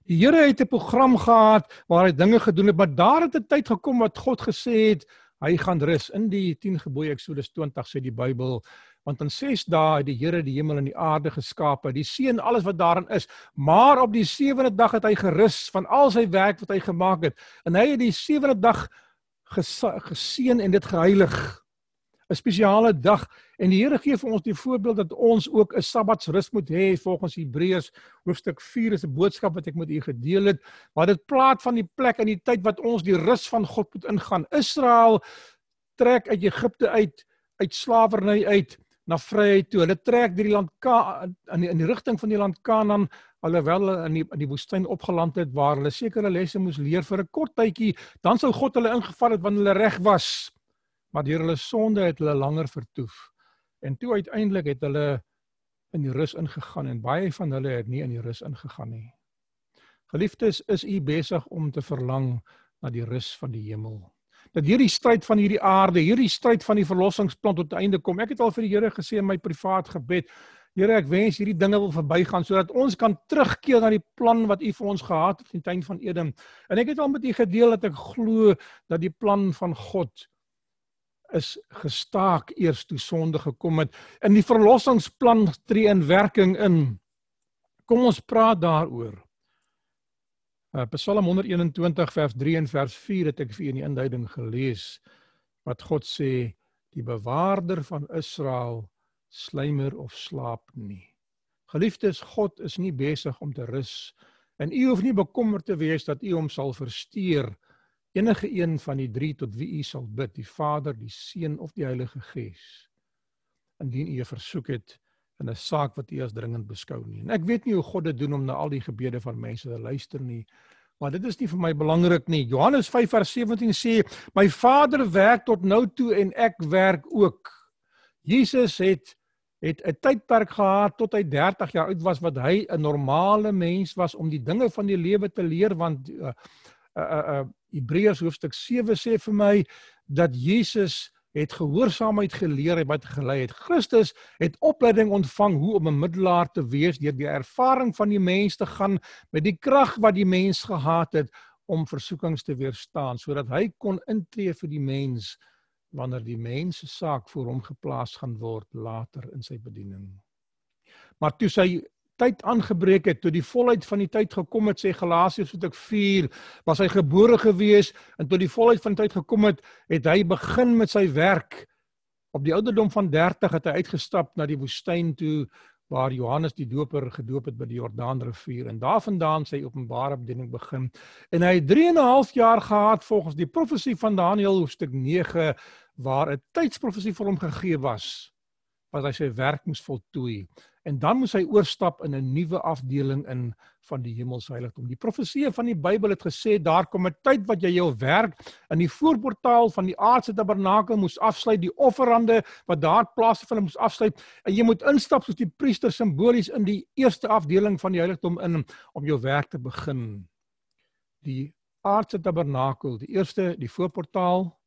Die Here het 'n program gehad waar hy dinge gedoen het, maar daar het 'n tyd gekom wat God gesê het, hy gaan rus in die 10 gebooie Eksodus 20 sê die Bybel want in 6 dae het die Here die hemel en die aarde geskaap die see en alles wat daarin is maar op die sewende dag het hy gerus van al sy werk wat hy gemaak het en hy het die sewende dag geseën en dit geheilig 'n spesiale dag en die Here gee vir ons die voorbeeld dat ons ook 'n Sabbatsrus moet hê volgens Hebreërs hoofstuk 4 is 'n boodskap wat ek met u gedeel het waar dit praat van die plek en die tyd wat ons die rus van God moet ingaan. Israel trek uit Egipte uit uit slawerny uit na vryheid toe. Hulle trek deur die land Ka in die, in die rigting van die land Kanaan alhoewel hulle in die in die woestyn opgeland het waar hulle sekere lesse moes leer vir 'n kort tydjie, dan sou God hulle ingeval het wanneer hulle reg was maar deur hulle sonde het hulle langer vertoef. En toe uiteindelik het hulle in die rus ingegaan en baie van hulle het nie in die rus ingegaan nie. Geliefdes, is u besig om te verlang na die rus van die hemel? Dat hierdie stryd van hierdie aarde, hierdie stryd van die verlossingsplan tot einde kom. Ek het al vir die Here gesê in my privaat gebed, Here, ek wens hierdie dinge wil verbygaan sodat ons kan terugkeer na die plan wat U vir ons gehad het in die tuin van Eden. En ek het al met u gedeel dat ek glo dat die plan van God is gestaak eers toe sonde gekom het. In die verlossingsplan tree in werking in. Kom ons praat daaroor. Uh, Psalm 121 vers 3 en vers 4 het ek vir u in die inleiding gelees wat God sê die bewaarder van Israel slymer of slaap nie. Geliefdes, God is nie besig om te rus en u hoef nie bekommerd te wees dat u hom sal versteur nie enige een van die drie tot wie u sal bid, die Vader, die Seun of die Heilige Gees, indien u 'n versoek het in 'n saak wat u as dringend beskou nie. En ek weet nie hoe God dit doen om na al die gebede van mense te luister nie, maar dit is nie vir my belangrik nie. Johannes 5:17 sê, "My Vader werk tot nou toe en ek werk ook." Jesus het het 'n tydperk gehad tot hy 30 jaar oud was wat hy 'n normale mens was om die dinge van die lewe te leer want uh, uh uh Hebreërs hoofstuk 7 sê vir my dat Jesus het gehoorsaamheid geleer en wat gelei het. Christus het opleiding ontvang hoe om 'n middelaar te wees deur die ervaring van die mens te gaan met die krag wat die mens gehad het om versoekings te weerstaan sodat hy kon intree vir die mens wanneer die mens se saak voor hom geplaas gaan word later in sy bediening. Maar toe sy tyd aangebreek het toe die volheid van die tyd gekom het sê Galasiërs hoofstuk 4 was hy gebore gewees en toe die volheid van die tyd gekom het het hy begin met sy werk. Op die ouderdom van 30 het hy uitgestap na die woestyn toe waar Johannes die Doper gedoop het by die Jordaanrivier en daarvandaan sy openbare bediening begin. En hy het 3 en 'n half jaar gehad volgens die profesie van Daniël hoofstuk 9 waar 'n tydsprofesie vir hom gegee was wat hy sy werk moes voltooi en dan moes hy oorstap in 'n nuwe afdeling in van die hemelsheiligdom. Die profeseë van die Bybel het gesê daar kom 'n tyd wat jy jou werk in die voorportaal van die aardse tabernakel moes afsluit, die offerande wat daar plaasvind moes afsluit en jy moet instap soos die priester simbolies in die eerste afdeling van die heiligdom in om jou werk te begin. Die aardse tabernakel, die eerste, die voorportaal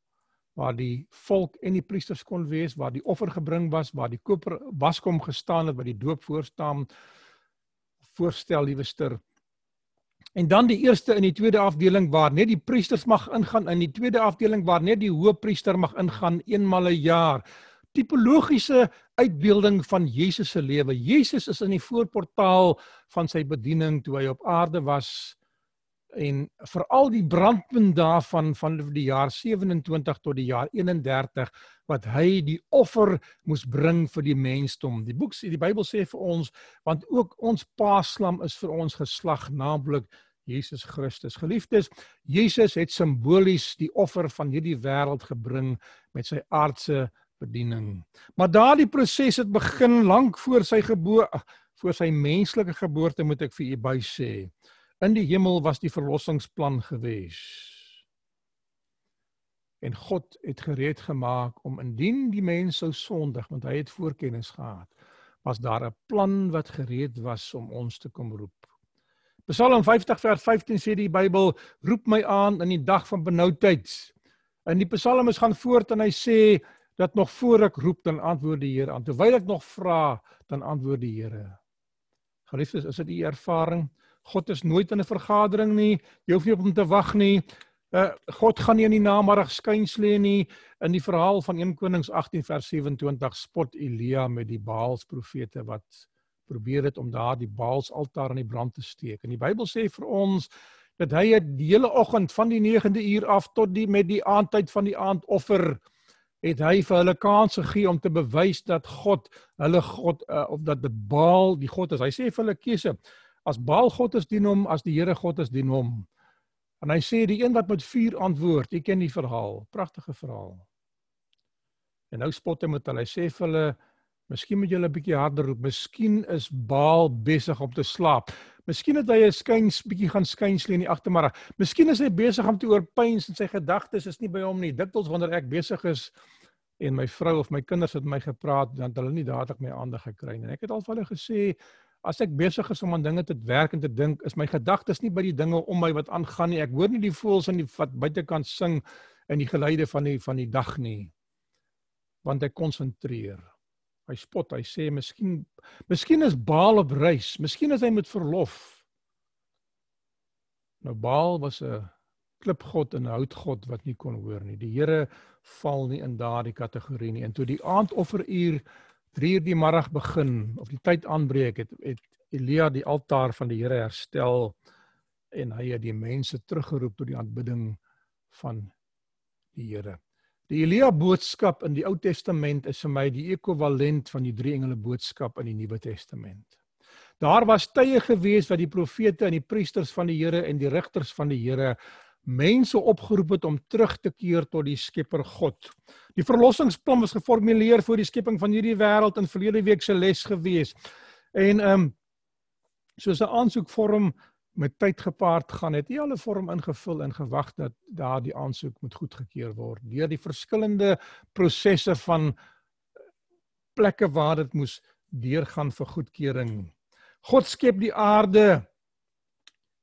waar die volk en die priesters kon wees, waar die offer gebring was, waar die koper waskom gestaan het, waar die doop voorstaan voorstel liewester. En dan die eerste in die tweede afdeling waar net die priesters mag ingaan, in die tweede afdeling waar net die hoëpriester mag ingaan eenmal 'n jaar. Tipologiese uitbeelding van Jesus se lewe. Jesus is in die voorportaal van sy bediening toe hy op aarde was en veral die brandpunt daarvan van die jaar 27 tot die jaar 31 wat hy die offer moes bring vir die mensdom. Die boek die Bybel sê vir ons want ook ons paaslam is vir ons geslag naamlik Jesus Christus. Geliefdes, Jesus het simbolies die offer van hierdie wêreld gebring met sy aardse bediening. Maar daardie proses het begin lank voor sy geboorte, voor sy menslike geboorte moet ek vir u by sê. In die hemel was die verlossingsplan gewees. En God het gereed gemaak om indien die mens sou sondig, want hy het voorkennis gehad, was daar 'n plan wat gereed was om ons te kom roep. Psalm 50 vers 15 sê die Bybel, roep my aan in die dag van benoudheid. In die Psalms gaan voort en hy sê dat nog voor ek roep dan antwoord die Here aan. Terwyl ek nog vra, dan antwoord die Here. Geliefdes, is dit u ervaring? God is nooit in 'n vergadering nie. Jy hoef nie op hom te wag nie. Uh God gaan nie in die namiddag skuins lê nie. In die verhaal van 1 Konings 18 vers 27 spot Elia met die Baals profete wat probeer het om daar die Baals altaar aan die brand te steek. En die Bybel sê vir ons dat hy het die hele oggend van die 9de uur af tot die met die aandtyd van die aandoffer het hy vir hulle kans gegee om te bewys dat God hulle God uh, of dat dit Baal die God is. Hy sê vir hulle keuse As Baal God is dien hom, as die Here God is dien hom. En hy sê die een wat met vuur antwoord, jy ken die verhaal, pragtige verhaal. En nou spot hy met hulle. Hy sê vir hulle, "Miskien moet julle 'n bietjie harder roep. Miskien is Baal besig om te slaap. Miskien het hy 'n skuins bietjie gaan skuins lê in die agtermiddag. Miskien is hy besig om te oorpyns en sy gedagtes is nie by hom nie. Dikwels wanneer ek besig is en my vrou of my kinders het met my gepraat, dan het hulle nie dadelik my aandag gekry nie. En ek het al vir hulle gesê, As ek besig is om aan dinge te werk en te dink, is my gedagtes nie by die dinge om my wat aangaan nie. Ek hoor nie die voëls in die wat buitekant sing en die geluide van die van die dag nie. Want ek konsentreer. Hy spot, hy sê miskien miskien is Baal op reis, miskien is hy met verlof. Nou Baal was 'n klipgod en 'n houtgod wat nie kon hoor nie. Die Here val nie in daardie kategorie nie. En toe die aandofferuur 3 uur die middag begin of die tyd aanbreek het het Elia die altaar van die Here herstel en hy het die mense teruggeroep tot die aanbidding van die Here. Die Elia boodskap in die Ou Testament is vir my die ekwivalent van die drie engele boodskap in die Nuwe Testament. Daar was tye gewees wat die profete en die priesters van die Here en die rigters van die Here mense opgeroep het om terug te keer tot die Skepper God. Die verlossingsplan was geformuleer voor die skepping van hierdie wêreld in verlede week se les gewees. En ehm um, soos 'n aansoekvorm met tyd gepaard gaan, het hy al 'n vorm ingevul en gewag dat daardie aansoek moet goedgekeur word deur die verskillende prosesse van plekke waar dit moes deurgaan vir goedkeuring. God skep die aarde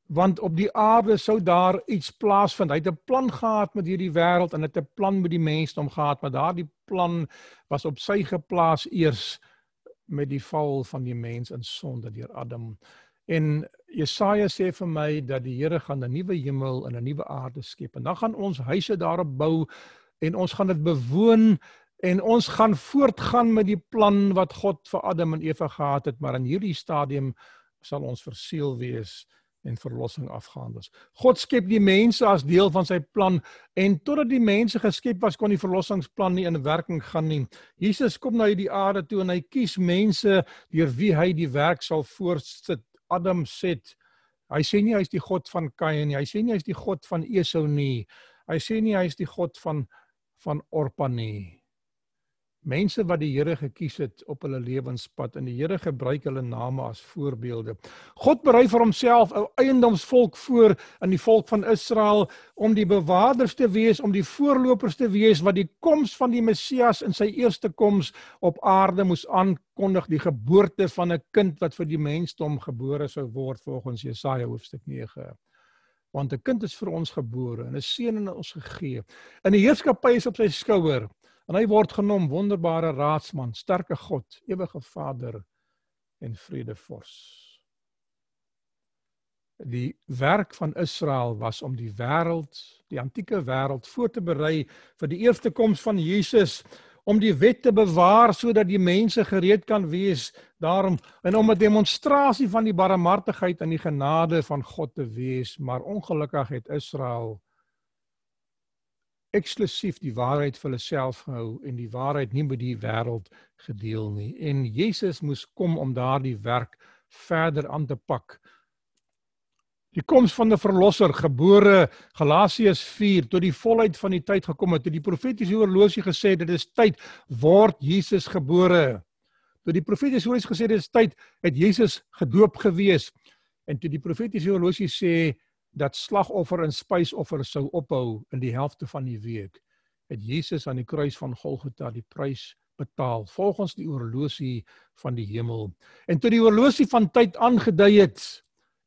want op die aarde sou daar iets plaasvind. Hy het 'n plan gehad met hierdie wêreld en het 'n plan met die mensdom gehad, maar daardie plan was op sy geplaas eers met die val van die mens in sonde deur Adam. En Jesaja sê vir my dat die Here gaan 'n nuwe hemel en 'n nuwe aarde skep en dan gaan ons huise daarop bou en ons gaan dit bewoon en ons gaan voortgaan met die plan wat God vir Adam en Eva gehad het, maar in hierdie stadium sal ons verseël wees en verlossing afgehandel. God skep die mense as deel van sy plan en totdat die mense geskep was kon die verlossingsplan nie in werking gaan nie. Jesus kom na hierdie aarde toe en hy kies mense deur wie hy die werk sal voortsit. Adam sê hy sê nie hy is die God van Kain nie. Hy sê nie hy is die God van Esau nie. Hy sê nie hy is die God van van Orpa nie. Mense wat die Here gekies het op hulle lewenspad en die Here gebruik hulle name as voorbeelde. God berei vir homself 'n eiendomsvolk voor in die volk van Israel om die bewaarders te wees, om die voorlopers te wees wat die koms van die Messias in sy eerste koms op aarde moes aankondig, die geboorte van 'n kind wat vir die mensdom gebore sou word volgens Jesaja hoofstuk 9 want 'n kind is vir ons gebore en 'n seun is ons gegee. En die heerskappy is op sy skouer en hy word genoem wonderbare raadsman, sterke God, ewige Vader en vredevors. Die werk van Israel was om die wêreld, die antieke wêreld voor te berei vir die eerste koms van Jesus om die wet te bewaar sodat die mense gereed kan wees daarom en om 'n demonstrasie van die barmhartigheid en die genade van God te wees maar ongelukkig het Israel eksklusief die waarheid vir hulle self gehou en die waarheid nie met die wêreld gedeel nie. En Jesus moes kom om daardie werk verder aan te pak. Die koms van 'n verlosser gebore Galasiërs 4 tot die volheid van die tyd gekom het. Toe die profetiese horlosie gesê dit is tyd word Jesus gebore. Toe die profetiese horlosie gesê dit is tyd het Jesus gedoop gewees. En toe die profetiese horlosie sê dat slagoffer en spysoffer sou ophou in die helfte van die week, het Jesus aan die kruis van Golgotha die prys betaal volgens die oorlosie van die hemel. En toe die oorlosie van tyd aangedui het,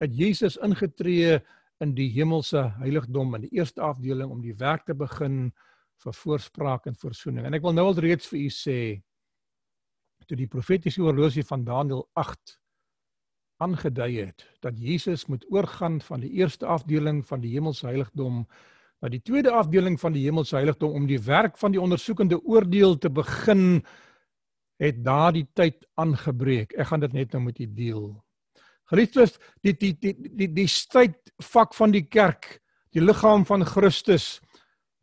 het Jesus ingetree in die hemelse heiligdom in die eerste afdeling om die werk te begin vir voorspraak en verzoening. En ek wil nou al reeds vir u sê toe die profetiese oorlosie van Daniël aangedui het dat Jesus moet oorgaan van die eerste afdeling van die hemelse heiligdom na die tweede afdeling van die hemelse heiligdom om die werk van die ondersoekende oordeel te begin het daardie tyd aangebreek. Ek gaan dit net nou met u deel. Geliefdes, die die die die die stryd vak van die kerk, die liggaam van Christus.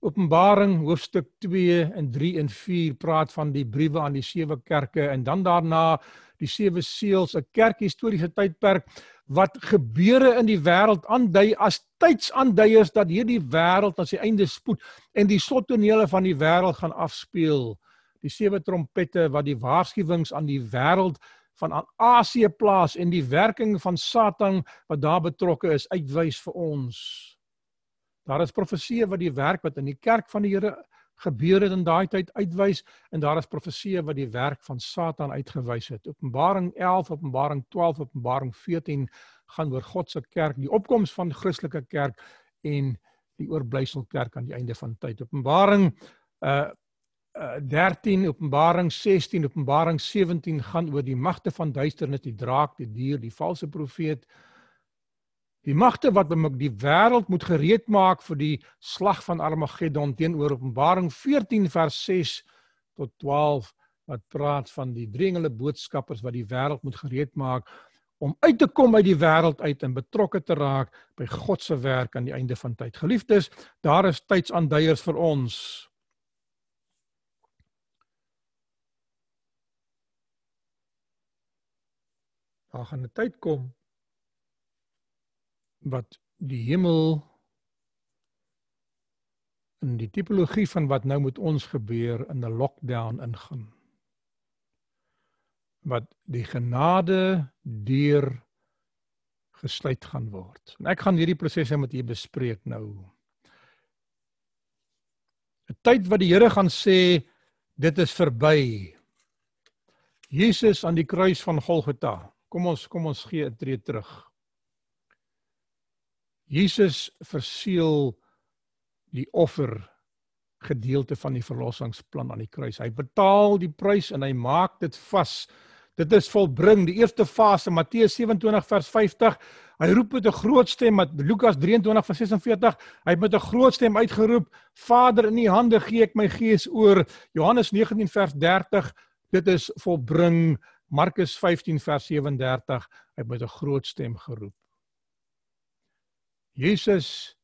Openbaring hoofstuk 2 en 3 en 4 praat van die briewe aan die sewe kerke en dan daarna die sewe seels, 'n kerkhistoriese tydperk wat gebeure in die wêreld aandui as tydsaanduiers dat hierdie wêreld aan sy einde spoed en die slottonele van die wêreld gaan afspeel. Die sewe trompette wat die waarskuwings aan die wêreld van Asië plaas en die werking van Satan wat daar betrokke is uitwys vir ons. Daar is profeseë wat die werk wat in die kerk van die Here gebeur het in daai tyd uitwys en daar is profeseë wat die werk van Satan uitgewys het. Openbaring 11, Openbaring 12, Openbaring 14 gaan oor God se kerk, die opkoms van Christelike kerk en die oorblysel kerk aan die einde van tyd. Openbaring uh uh 13 Openbaring 16 Openbaring 17 gaan oor die magte van duisternis die draak die dier die valse profeet Die magte wat die wêreld moet gereed maak vir die slag van Armageddon teenoor Openbaring 14 vers 6 tot 12 wat praat van die drie engele boodskappers wat die wêreld moet gereed maak om uit te kom uit die wêreld uit en betrokke te raak by God se werk aan die einde van tyd. Geliefdes, daar is tydsaanduiers vir ons. Daar gaan 'n tyd kom wat die hemel in die tipologie van wat nou met ons gebeur in 'n lockdown ingaan. Wat die genade deur gesluit gaan word. En ek gaan hierdie prosesse met u bespreek nou. 'n Tyd wat die Here gaan sê dit is verby. Jesus aan die kruis van Golgotha. Kom ons kom ons gee 'n tree terug. Jesus verseël die offer gedeelte van die verlossingsplan aan die kruis. Hy betaal die prys en hy maak dit vas. Dit is volbring, die eerste fase Matteus 27 vers 50. Hy roep met 'n groot stem met Lukas 23 vers 46. Hy het met 'n groot stem uitgeroep: "Vader, in U hande gee ek my gees oor." Johannes 19 vers 30. Dit is volbring. Markus 15 vers 37. Hy het met 'n groot stem geroep. Jesus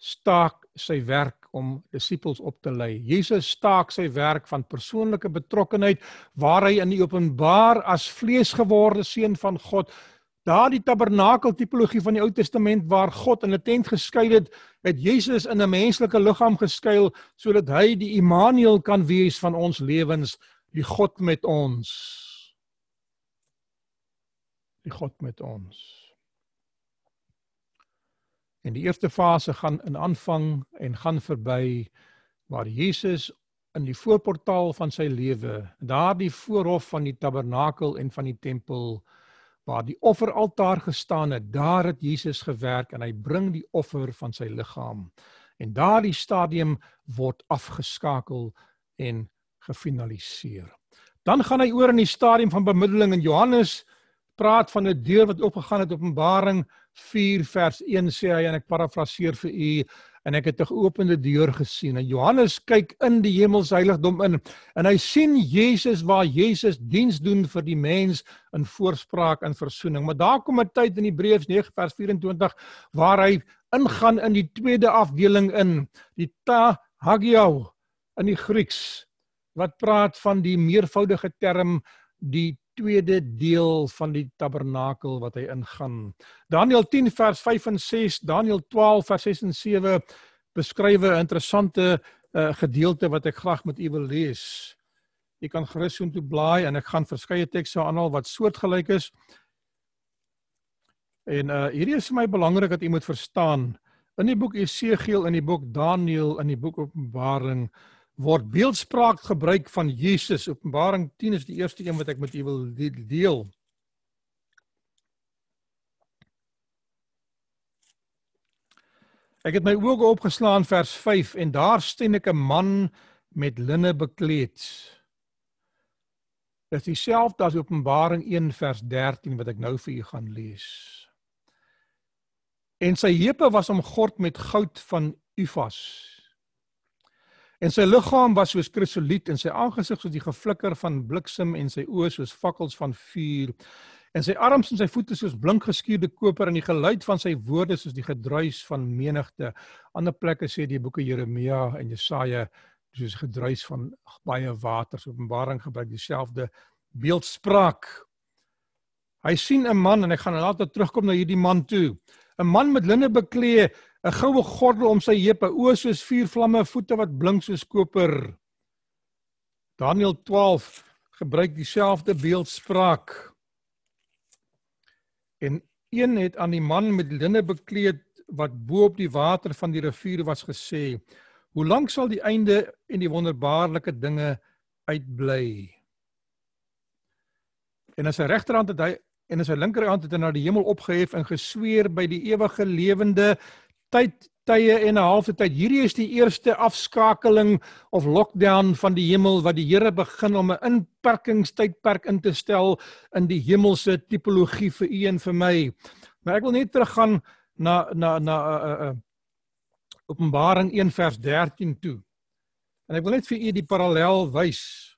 staak sy werk om disippels op te lei. Jesus staak sy werk van persoonlike betrokkenheid waar hy in die openbaar as vleesgeworde seun van God daardie tabernakel tipologie van die Ou Testament waar God in 'n tent geskuil het, het Jesus in 'n menslike liggaam geskuil sodat hy die Immanuel kan wees van ons lewens Die God met ons. Die God met ons. En die eerste fase gaan in aanvang en gaan verby waar Jesus in die voorportaal van sy lewe, daardie voorhof van die tabernakel en van die tempel waar die offeraltaar gestaan het, daar het Jesus gewerk en hy bring die offer van sy liggaam. En daardie stadium word afgeskakel en gefinaliseer. Dan gaan hy oor in die stadium van bemiddeling en Johannes praat van 'n deur wat oopgegaan het Openbaring 4 vers 1 sê hy en ek parafraseer vir u en ek het 'n geopende deur gesien. En Johannes kyk in die hemelsheiligdom in en hy sien Jesus waar Jesus diens doen vir die mens in voorspraak en versoening. Maar daar kom 'n tyd in Hebreërs 9 vers 24 waar hy ingaan in die tweede afdeling in die ta hagiou in die Grieks wat praat van die meervoudige term die tweede deel van die tabernakel wat hy ingaan. Daniël 10 vers 5 en 6, Daniël 12 vers 6 en 7 beskryf 'n interessante uh, gedeelte wat ek graag met u wil lees. Jy kan gerus so intoe blaai en ek gaan verskeie tekste aanhaal wat soortgelyk is. En uh hierdie is vir my belangrik dat u moet verstaan. In die boek Esegiel, in die boek Daniël, in die boek Openbaring word beeldspraak gebruik van Jesus. Openbaring 10 is die eerste een wat ek met u wil deel. Ek het my oë opgeslaan vers 5 en daar sien ek 'n man met linne bekleed. Dit is dieselfde as Openbaring 1 vers 13 wat ek nou vir u gaan lees. En sy heupe was omgord met goud van Ufas En sy liggaam was soos krisoliet en sy aangesig soos die geflikker van bliksem en sy oë soos fakkels van vuur. En sy arms en sy voete soos blink geskuurde koper en die geluid van sy woorde soos die gedruis van menigte. Ander plekke sê die boeke Jeremia en Jesaja soos gedruis van baie waters. Openbaring gebruik dieselfde beeldspraak. Hy sien 'n man en ek gaan later terugkom na hierdie man toe. 'n Man met linne beklee 'n goue gordel om sy heupe, oë soos vuur vlamme, voete wat blink soos koper. Daniël 12 gebruik dieselfde beeldspraak. En een het aan die man met linne bekleed wat bo op die water van die rivier was gesê: "Hoe lank sal die einde en die wonderbaarlike dinge uitbly?" En aan sy regterhand het hy en aan sy linkerhand het hy na die hemel opgehef en gesweer by die ewige lewende tyd tye en 'n halfte tyd. Hierdie is die eerste afskakeling of lockdown van die hemel wat die Here begin om 'n inperkingstydperk in te stel in die hemelse tipologie vir u en vir my. Maar ek wil net teruggaan na na na uh, uh, uh, Openbaring 1 vers 13 toe. En ek wil net vir u die parallel wys.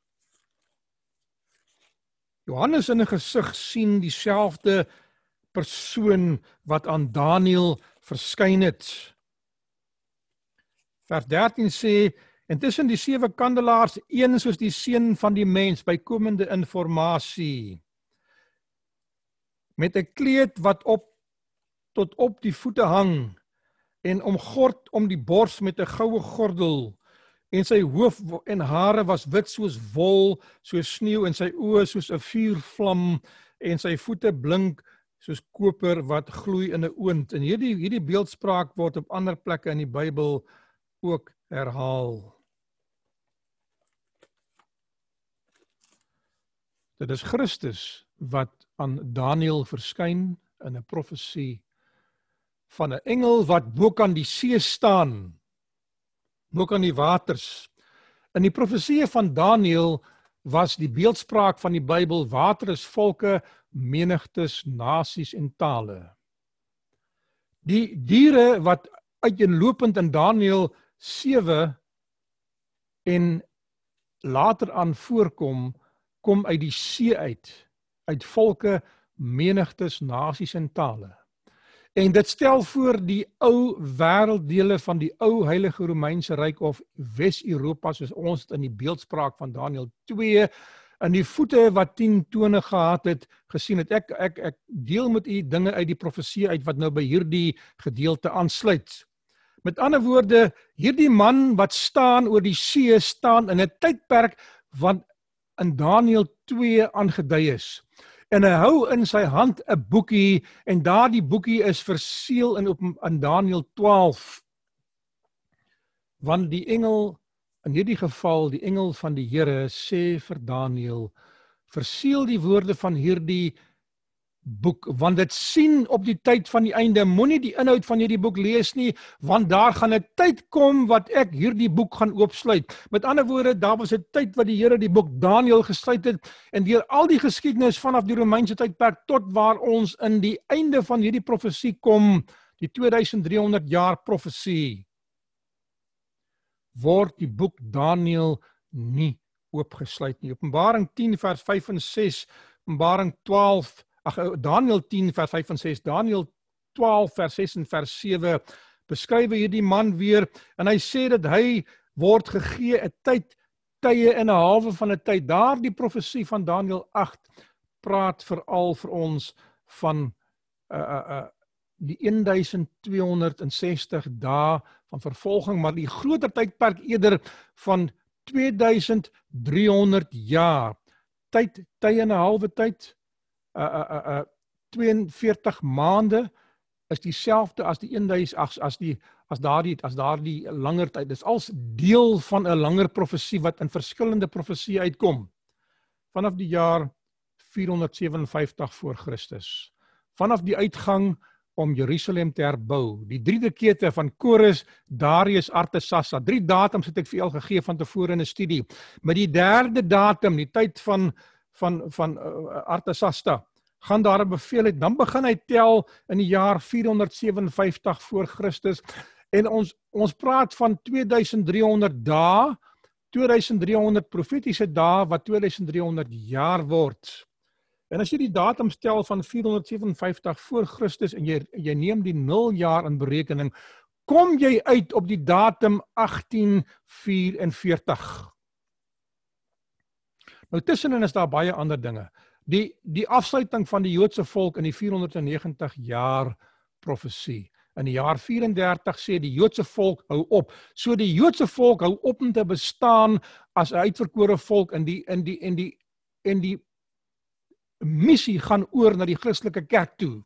Johannes in 'n gesig sien dieselfde persoon wat aan Daniël verskyn het. Vers 13 sê en tussen die sewe kandelaars een soos die seun van die mens bykomende informasie met 'n kleed wat op tot op die voete hang en omgord om die bors met 'n goue gordel en sy hoof en hare was wit soos wol soos sneeu en sy oë soos 'n vuurvlam en sy voete blink soos koper wat gloei in 'n oond. En hierdie hierdie beeldspraak word op ander plekke in die Bybel ook herhaal. Dit is Christus wat aan Daniël verskyn in 'n profesie van 'n engel wat bo kan die see staan. Bo kan die waters. In die profesie van Daniël was die beeldspraak van die Bybel water is volke, menigtes, nasies en tale. Die diere wat uiteenlopend in Daniël 7 en later aan voorkom, kom uit die see uit, uit volke, menigtes, nasies en tale. En dit stel voor die ou wêrelddele van die ou Heilige Romeinse Ryk of Wes-Europa soos ons dit in die beeldspraak van Daniël 2 in die voete wat 10 tone gehad het gesien het. Ek ek ek deel met u dinge uit die profesie uit wat nou by hierdie gedeelte aansluit. Met ander woorde, hierdie man wat staan oor die see staan in 'n tydperk wat in Daniël 2 aangedui is. En hy hou in sy hand 'n boekie en daardie boekie is verseël in op in Daniël 12. Want die engel in hierdie geval die engel van die Here sê vir Daniël verseël die woorde van hierdie boek want dit sien op die tyd van die einde. Moenie die inhoud van hierdie boek lees nie want daar gaan 'n tyd kom wat ek hierdie boek gaan oopsluit. Met ander woorde daar was 'n tyd wat die Here die boek Daniël gesluit het en deur al die geskiedenis vanaf die Romeinse tydperk tot waar ons in die einde van hierdie profesie kom die 2300 jaar profesie word die boek Daniël nie oopgesluit nie. Openbaring 10 vers 5 en 6 Openbaring 12 ag eh, Daniël 10 vers 5 en 6 Daniël 12 vers 6 en vers 7 beskryf hierdie man weer en hy sê dat hy word gegee 'n tyd tye in 'n halwe van 'n tyd. Daardie profesie van Daniël 8 praat veral vir ons van uh uh uh die 1260 dae van vervolging maar die groter tydperk eerder van 2300 jaar tyd tye en 'n halwe tyd uh uh uh 42 maande is dieselfde as die 1000 as as die as daardie as daardie langer tyd. Dis als deel van 'n langer profesie wat in verskillende profesie uitkom. Vanaf die jaar 457 voor Christus. Vanaf die uitgang om Jerusalem te herbou. Die drie dekete van Kores, Darius, Artasasta. Drie datums het ek vir julle gegee van tevore in 'n studie. Met die derde datum, die tyd van van van uh, Artasasta gaan daar 'n bevel uit dan begin hy tel in die jaar 457 voor Christus en ons ons praat van 2300 dae 2300 profetiese dae wat 2300 jaar word en as jy die datum stel van 457 voor Christus en jy jy neem die 0 jaar in berekening kom jy uit op die datum 1844 Nou tussenin is daar baie ander dinge. Die die afsluiting van die Joodse volk in die 490 jaar profesie. In die jaar 34 sê die Joodse volk hou op. So die Joodse volk hou op om te bestaan as 'n uitverkore volk in die in die en die en die missie gaan oor na die Christelike kerk toe.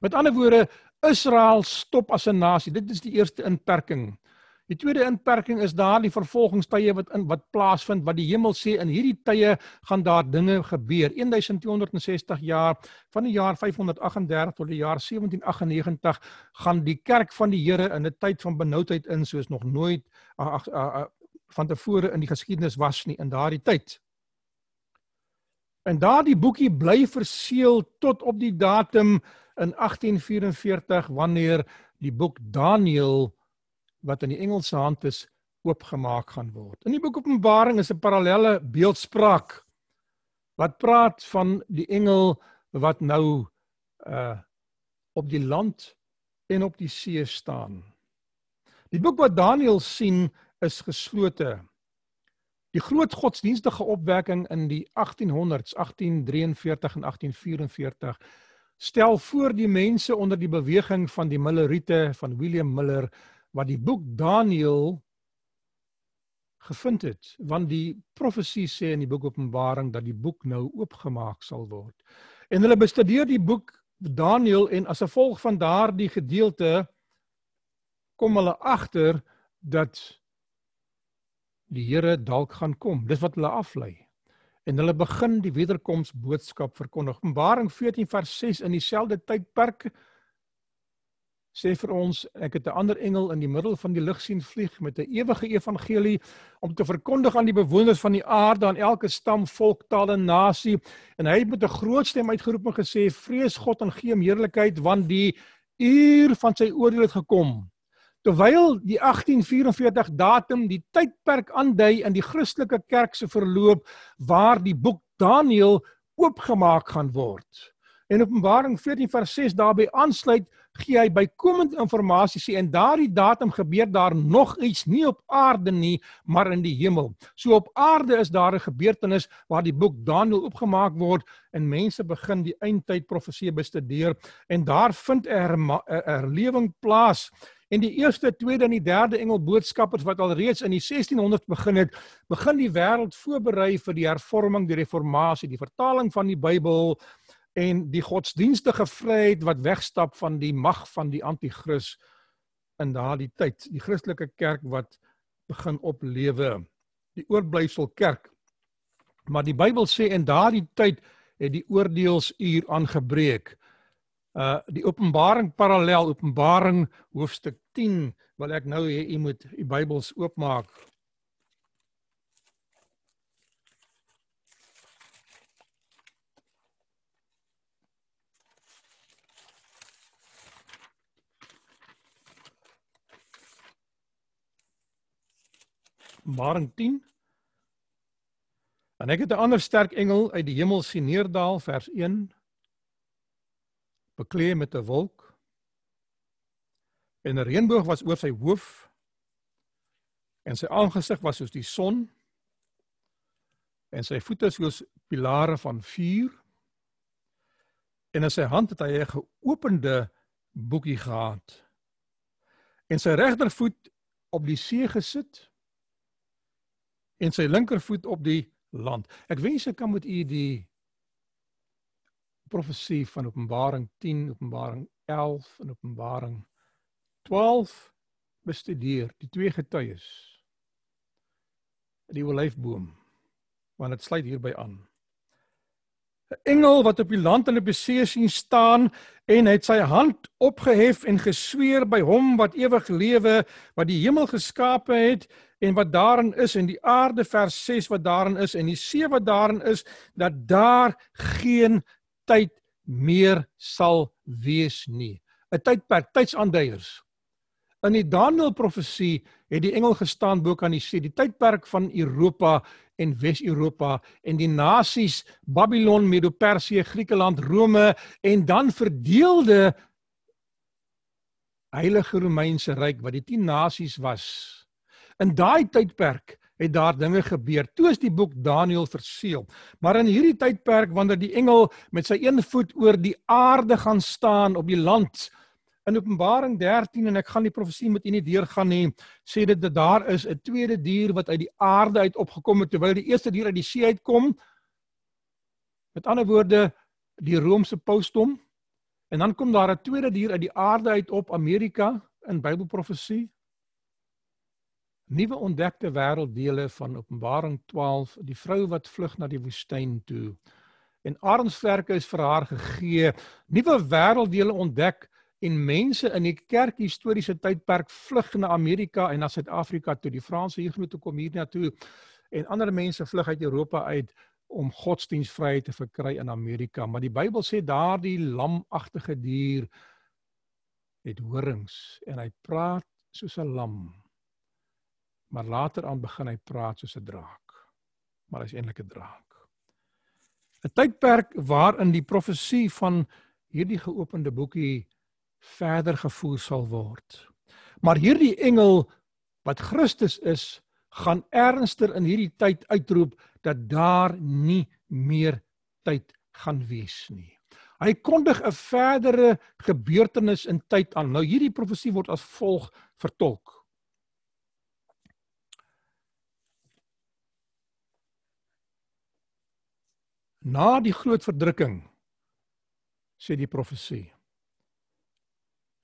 Met ander woorde, Israel stop as 'n nasie. Dit is die eerste inperking. Die tweede inperking is daardie vervolgingstye wat in wat plaasvind wat die hemel sê in hierdie tye gaan daar dinge gebeur. 1260 jaar van die jaar 538 tot die jaar 1798 gaan die kerk van die Here in 'n tyd van benoudheid in soos nog nooit ag van tevore in die geskiedenis was nie in daardie tyd. En daardie boekie bly verseël tot op die datum in 1844 wanneer die boek Daniël wat in die Engelse hand is oopgemaak gaan word. In die boek Openbaring is 'n parallelle beeldspraak wat praat van die engel wat nou uh op die land en op die see staan. Die boek wat Daniël sien is geslote. Die groot godsdienstige opwekking in die 1800s, 1843 en 1844 stel voor die mense onder die beweging van die Millerite van William Miller wat die boek Daniël gevind het want die profesie sê in die boek Openbaring dat die boek nou oopgemaak sal word. En hulle bestudeer die boek Daniël en as gevolg van daardie gedeelte kom hulle agter dat die Here dalk gaan kom. Dis wat hulle aflei. En hulle begin die wederkoms boodskap verkondig. Openbaring 14 vers 6 in dieselfde tydperk sê vir ons ek het 'n ander engel in die middel van die lug sien vlieg met 'n ewige evangelie om te verkondig aan die bewoners van die aarde aan elke stam, volk, taal en nasie en hy het met 'n groot stem uitgeroep en gesê vrees God en gee hom heerlikheid want die uur van sy oordeel het gekom terwyl die 1844 datum die tydperk aandui in die Christelike kerk se verloop waar die boek Daniël oopgemaak gaan word en Openbaring 14 vers 6 daarbey aansluit gee hy bykomende inligting sê en daardie datum gebeur daar nog iets nie op aarde nie maar in die hemel. So op aarde is daar 'n gebeurtenis waar die boek Daniël oopgemaak word en mense begin die eindtyd profesie bestudeer en daar vind 'n herlewing plaas En die eerste, tweede en die derde engel boodskappers wat al reeds in die 1600 begin het, begin die wêreld voorberei vir die hervorming, die reformatie, die vertaling van die Bybel en die godsdienstige vryheid wat wegstap van die mag van die anti-kris in daardie tyd. Die Christelike kerk wat begin oplewe. Die oorblyfsel kerk. Maar die Bybel sê in daardie tyd het die oordeelsuur aangebreek. Uh die Openbaring parallel Openbaring hoofstuk 10 wil ek nou hê u moet u Bybels oopmaak. Openbaring 10 En ek het 'n ander sterk engel uit die hemel sien neerdal vers 1 bekleed met 'n wolk en 'n reënboog was oor sy hoof en sy aangesig was soos die son en sy voete soos pilare van vuur en in sy hand het hy 'n geopende boekie gehad en sy regtervoet op die see gesit en sy linkervoet op die land. Ek wens ek kan met u die profesie van Openbaring 10, Openbaring 11 en Openbaring 12 bestudeer, die twee getuies. Die olyfboom want dit sluit hierby aan. 'n Engel wat op die land en op die see sien staan en het sy hand opgehef en gesweer by hom wat ewig lewe, wat die hemel geskape het en wat daarin is en die aarde vers 6 wat daarin is en die see wat daarin is dat daar geen tyd meer sal wees nie. 'n Tydperk, tydsaanduiers. In die Daniël profesie het die engel gestaan bo kan die see, die tydperk van Europa en Wes-Europa en die nasies Babylon, Medo-Persië, Griekeland, Rome en dan verdeelde Heilige Romeinse ryk wat die 10 nasies was In daai tydperk het daar dinge gebeur. Toe is die boek Daniël verseël. Maar in hierdie tydperk wanneer die engel met sy een voet oor die aarde gaan staan op die land in Openbaring 13 en ek gaan die profesie met u nie deurgaan nie, sê dit dat daar is 'n tweede dier wat uit die aarde uit opgekom het terwyl die eerste dier uit die see uitkom. Met ander woorde, die Romeinse pausdom. En dan kom daar 'n tweede dier uit die aarde uit op Amerika in Bybelprofesie nuwe ontdekte wêrelddele van Openbaring 12, die vrou wat vlug na die woestyn toe. En Arensverke is vir haar gegee nuwe wêrelddele ontdek en mense in die kerkhistoriese tydperk vlug na Amerika en na Suid-Afrika toe. Die Franse Huguenote kom hier na toe en ander mense vlug uit Europa uit om godsdienstvryheid te verkry in Amerika. Maar die Bybel sê daardie lamagtige dier het horings en hy praat soos 'n lam maar later aan begin hy praat soos 'n draak. Maar hy's eintlik 'n draak. 'n Tydperk waarin die profesie van hierdie geopende boekie verder gevoer sal word. Maar hierdie engel wat Christus is, gaan ernstiger in hierdie tyd uitroep dat daar nie meer tyd gaan wees nie. Hy kondig 'n verdere gebeurtenis in tyd aan. Nou hierdie profesie word as volg vertolk. Na die groot verdrukking sê die profesie.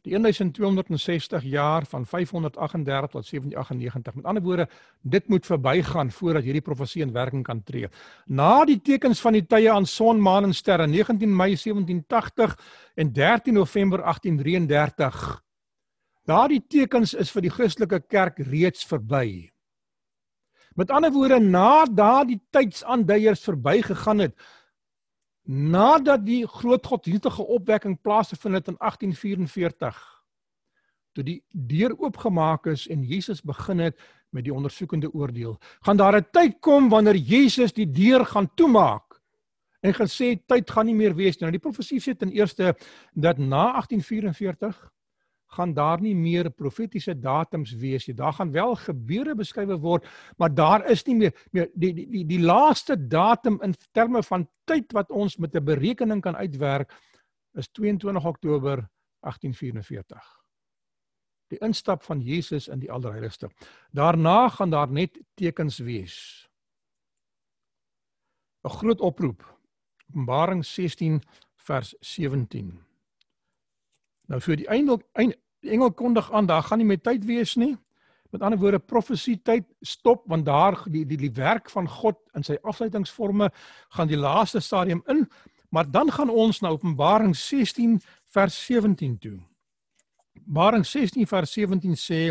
Die 1260 jaar van 538 tot 1798 met ander woorde dit moet verbygaan voordat hierdie profesie in werking kan tree. Na die tekens van die tye aan son maan en sterre 19 Mei 1780 en 13 November 1833 daardie tekens is vir die Christelike kerk reeds verby Met ander woorde, na daardie tydsaanduiers verbygegaan het, nadat die groot godsdienstige opwekking plaasgevind het in 1844, toe die deur oopgemaak is en Jesus begin het met die ondersoekende oordeel, gaan daar 'n tyd kom wanneer Jesus die deur gaan toemaak en gesê tyd gaan nie meer wees nie. Nou die profesie sê ten eerste dat na 1844 gaan daar nie meer profetiese datums wees nie. Daar gaan wel gebeure beskryf word, maar daar is nie meer meer die die die, die laaste datum in terme van tyd wat ons met 'n berekening kan uitwerk is 22 Oktober 1844. Die instap van Jesus in die Allerheiligste. Daarna gaan daar net tekens wees. 'n Groot oproep. Openbaring 16 vers 17. Nou vir die eindel die engel kondig aan, daar gaan nie meer tyd wees nie. Met ander woorde profesie tyd stop want daar die die die werk van God in sy afsluitingsforme gaan die laaste stadium in, maar dan gaan ons na Openbaring 16 vers 17 toe. Openbaring 16 vers 17 sê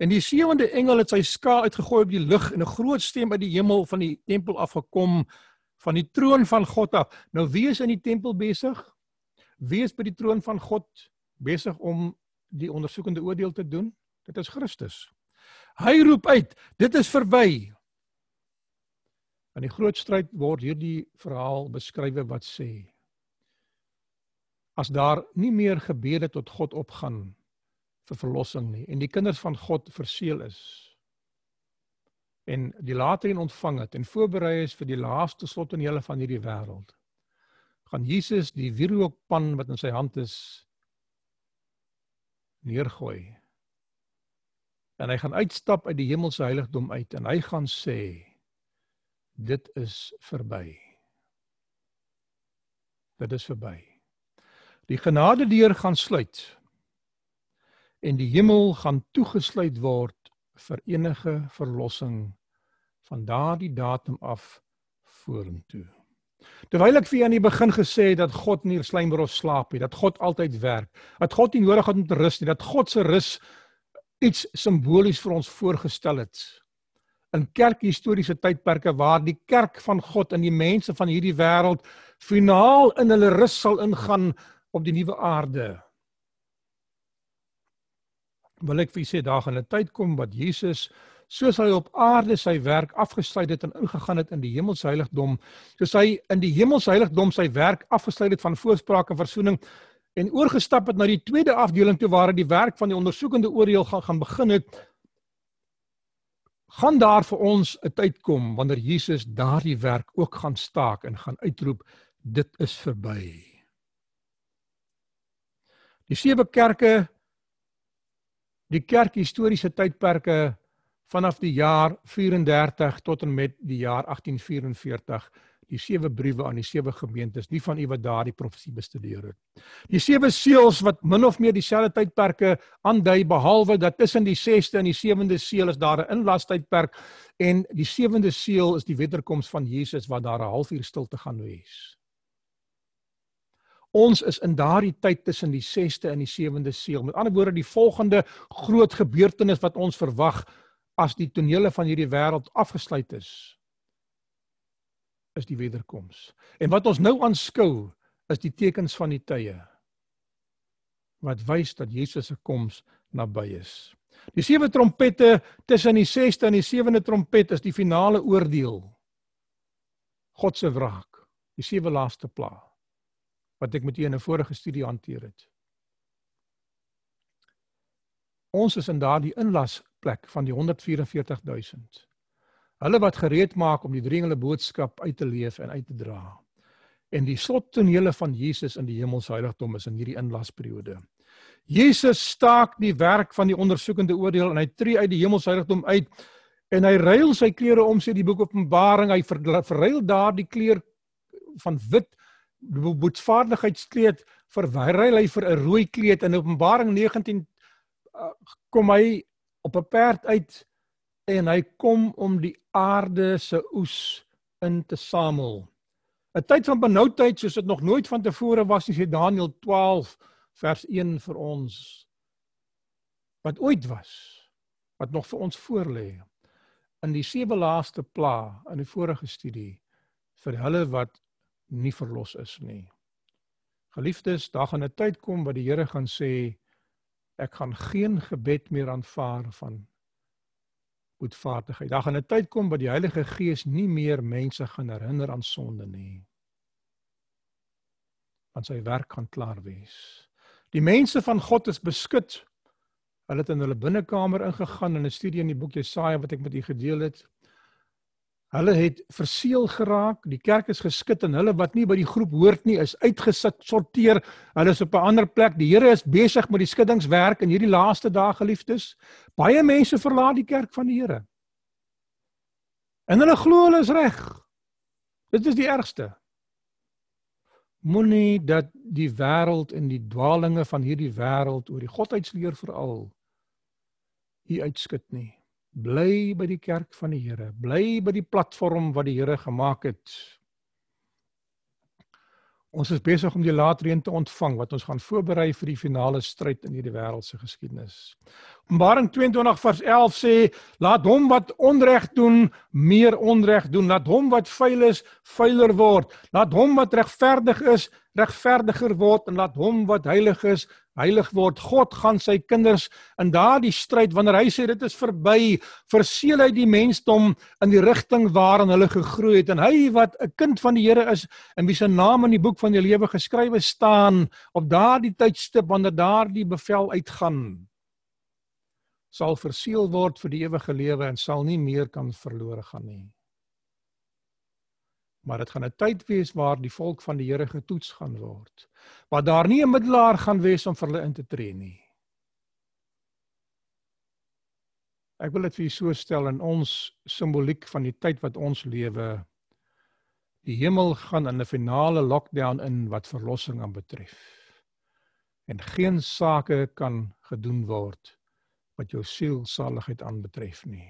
en die sewende engel het sy skaal uitgegooi op die lug en 'n groot stem uit die hemel van die tempel afgekom van die troon van God af. Nou wie is in die tempel besig? Wie is by die troon van God besig om die ondersoekende oordeel te doen? Dit is Christus. Hy roep uit, dit is verby. In die groot stryd word hierdie verhaal beskryf wat sê as daar nie meer gebede tot God opgaan vir verlossing nie en die kinders van God verseël is en die later in ontvang het en voorberei is vir die laaste slot in hele van hierdie wêreld gaan Jesus die wierookpan wat in sy hand is neergooi. En hy gaan uitstap uit die hemelse heiligdom uit en hy gaan sê dit is verby. Dit is verby. Die genade deur gaan sluit en die hemel gaan toegesluit word vir enige verlossing van daardie datum af vorentoe Terwyl ek vir aan die begin gesê het dat God nie slijmroos slaap nie, dat God altyd werk, dat God nie nodig het om te rus nie, dat God se rus iets simbolies vir ons voorgestel het in kerkhistoriese tydperke waar die kerk van God en die mense van hierdie wêreld finaal in hulle rus sal ingaan op die nuwe aarde. Wil ek vir sê daar gaan 'n tyd kom wat Jesus soos hy op aarde sy werk afgesluit het en ingegaan het in die hemelse heiligdom, soos hy in die hemelse heiligdom sy werk afgesluit het van voorspraak en verzoening en oorgestap het na die tweede afdeling toe waar die werk van die ondersoekende oordeel gaan gaan begin het gaan daar vir ons 'n tyd kom wanneer Jesus daardie werk ook gaan staak en gaan uitroep dit is verby. Die sewe kerke die kerk historiese tydperke vanaf die jaar 34 tot en met die jaar 1844 die sewe briewe aan die sewe gemeentes, nie van u wat daardie profesie bestudeer het. Die sewe seels wat min of meer dieselfde tydperke aandui behalwe dat tussen die 6ste en die 7de seël is daar 'n inlastydperk en die 7de seël is die wederkoms van Jesus wat daar 'n halfuur stilte gaan wees. Ons is in daardie tyd tussen die 6ste en die 7de seël. Met ander woorde, die volgende groot gebeurtenis wat ons verwag as die tonele van hierdie wêreld afgesluit is is die wederkoms. En wat ons nou aanskou is die tekens van die tye wat wys dat Jesus se koms naby is. Die sewe trompette tussen die 6ste en die 7de trompet is die finale oordeel. God se wraak, die sewe laaste pla wat ek met julle in 'n vorige studie hanteer het. Ons is in daardie inlasplek van die 144000 Hulle wat gereed maak om die dringende boodskap uit te leef en uit te dra. En die slottonele van Jesus in die hemelse heiligdom is in hierdie inlasperiode. Jesus staak die werk van die ondersoekende oordeel en hy tree uit die hemelse heiligdom uit en hy ruil sy klere om sê die boek Openbaring hy verruil daardie kleer van wit boetsvaardigheidskleed verwyl hy vir 'n rooi kleed in Openbaring 19 uh, kom hy op 'n perd uit en hy kom om die aarde se oes in te samel. 'n Tyd van benoudheid soos dit nog nooit vantevore was, sê Daniël 12 vers 1 vir ons. Wat ooit was, wat nog vir ons voorlê in die sewe laaste pla in die vorige studie vir hulle wat nie verlos is nie. Geliefdes, daar gaan 'n tyd kom wat die Here gaan sê ek gaan geen gebed meer aanvaar van boetvaardigheid. Daar gaan 'n tyd kom wat die Heilige Gees nie meer mense gaan herinner aan sonde nie. Want sy werk gaan klaar wees. Die mense van God is beskud. Hulle het in hulle binnekamer ingegaan in 'n studie in die boek Jesaja wat ek met u gedeel het. Hulle het verseël geraak, die kerk is geskit en hulle wat nie by die groep hoort nie is uitgesit, sorteer. Hulle is op 'n ander plek. Die Here is besig met die skiddingswerk in hierdie laaste dae, geliefdes. Baie mense verlaat die kerk van die Here. En hulle glo hulle is reg. Dit is die ergste. Moenie dat die wêreld en die dwaalinge van hierdie wêreld oor die godheidsleer veral u uitskit nie. Bly by die kerk van die Here. Bly by die platform wat die Here gemaak het. Ons is besig om die laatreën te ontvang wat ons gaan voorberei vir die finale stryd in hierdie wêreldse geskiedenis. Openbaring 22 vers 11 sê: "Laat hom wat onreg doen, meer onreg doen. Laat hom wat vuil is, vuiler word. Laat hom wat regverdig is, regverdiger word en laat hom wat heilig is, heilig word. God gaan sy kinders in daardie stryd wanneer hy sê dit is verby, verseël hy die mensdom in die rigting waarin hulle gegroei het en hy wat 'n kind van die Here is en wie se naam in die boek van die lewe geskrywe staan op daardie tydstip wanneer daardie bevel uitgaan sal verseël word vir die ewige lewe en sal nie meer kan verlore gaan nie. Maar dit gaan 'n tyd wees waar die volk van die Here getoets gaan word. Waar daar nie 'n middelaar gaan wees om vir hulle in te tree nie. Ek wil dit vir julle so stel in ons simboliek van die tyd wat ons lewe. Die hemel gaan in 'n finale lockdown in wat verlossing aanbetref. En geen sake kan gedoen word wat jou sielsaligheid aanbetref nie.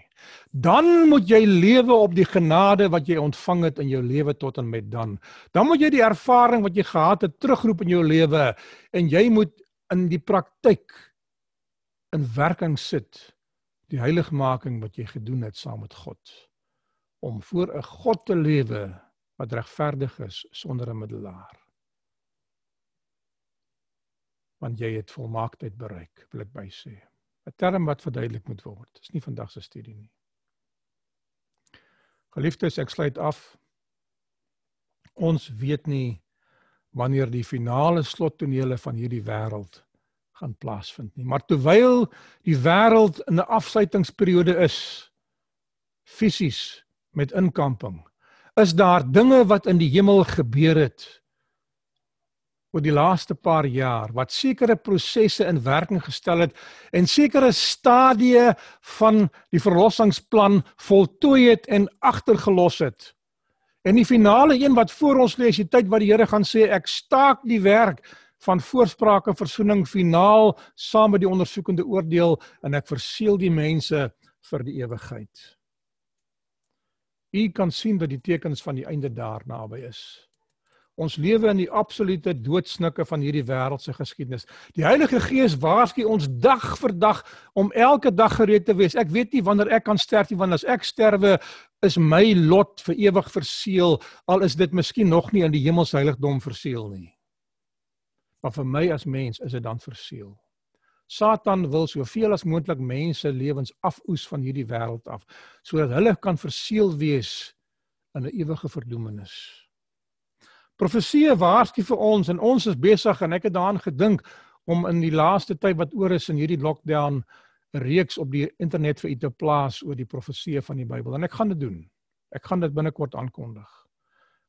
Dan moet jy lewe op die genade wat jy ontvang het in jou lewe tot en met dan. Dan moet jy die ervaring wat jy gehad het terugroep in jou lewe en jy moet in die praktyk in werking sit die heiligmaking wat jy gedoen het saam met God om voor 'n God te lewe wat regverdig is sonder 'n middelaar. Want jy het volmaaktheid bereik, wil ek by sê. 'n term wat verduidelik moet word. Dis nie vandag se studie nie. Geliefdes, ek sluit af. Ons weet nie wanneer die finale slottonele van hierdie wêreld gaan plaasvind nie. Maar terwyl die wêreld in 'n afsluitingsperiode is fisies met inkamping, is daar dinge wat in die hemel gebeur het oor die laaste paar jaar wat sekere prosesse in werking gestel het en sekere stadieë van die verlossingsplan voltooi het en agtergelos het. En die finale een wat voor ons lê is die tyd wat die Here gaan sê ek staak die werk van voorsprake en versoening finaal saam met die ondersoekende oordeel en ek verseël die mense vir die ewigheid. U kan sien dat die tekens van die einde daar naby is. Ons lewe in die absolute doodsnikke van hierdie wêreldse geskiedenis. Die Heilige Gees waarsku ons dag vir dag om elke dag gereed te wees. Ek weet nie wanneer ek kan sterf nie, want as ek sterwe, is my lot vir ewig verseël, al is dit miskien nog nie in die hemelsheiligdom verseël nie. Maar vir my as mens is dit dan verseël. Satan wil soveel as moontlik mense lewens afoes van hierdie wêreld af, sodat hulle kan verseël wees in 'n ewige verdoemenis. Profesie waarsku vir ons en ons is besig en ek het daaraan gedink om in die laaste tyd wat oor is in hierdie lockdown reeks op die internet vir u te plaas oor die profesie van die Bybel en ek gaan dit doen. Ek gaan dit binnekort aankondig.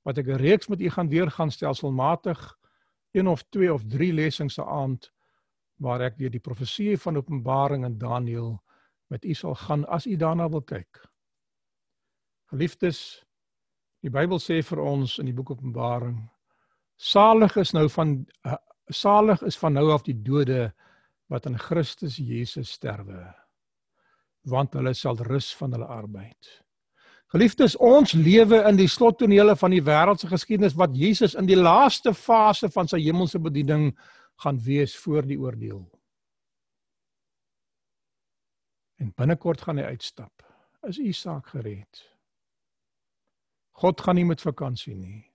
Wat ek 'n reeks met u gaan deurgaan stelselmatig een of twee of drie lesings aand waar ek deur die profesie van Openbaring en Daniël met u sal gaan as u daarna wil kyk. Geliefdes, Die Bybel sê vir ons in die boek Openbaring: Salig is nou van uh, salig is van nou af die dode wat in Christus Jesus sterwe, want hulle sal rus van hulle arbeid. Geliefdes, ons lewe in die slottonele van die wêreldse geskiedenis wat Jesus in die laaste fase van sy hemelse bediening gaan wees voor die oordeel. En binnekort gaan hy uitstap. Is u saak gered? God gaan nie met vakansie nie.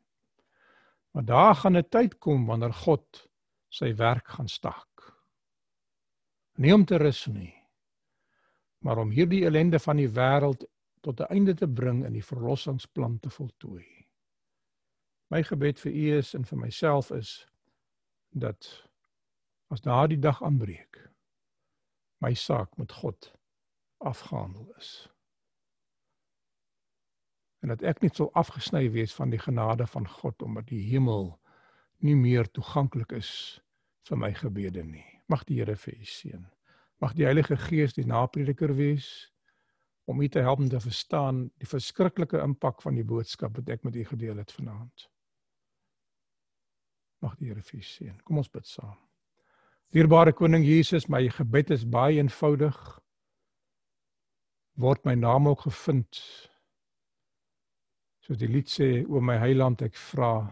Maar daar gaan 'n tyd kom wanneer God sy werk gaan staak. Nie om te rus nie, maar om hierdie ellende van die wêreld tot 'n einde te bring en die verlossingsplan te voltooi. My gebed vir u is en vir myself is dat as daardie dag aanbreek, my saak met God afgehandel is. En dat ek net sal afgesny wees van die genade van God omdat die hemel nie meer toeganklik is vir my gebede nie. Mag die Here vir u seën. Mag die Heilige Gees die naprediker wees om u te help om te verstaan die verskriklike impak van die boodskap wat ek met u gedeel het vanaand. Mag die Here vir u seën. Kom ons bid saam. Dierbare koning Jesus, my gebed is baie eenvoudig. Word my naam ook gevind. Soos die lied sê, o my heiland, ek vra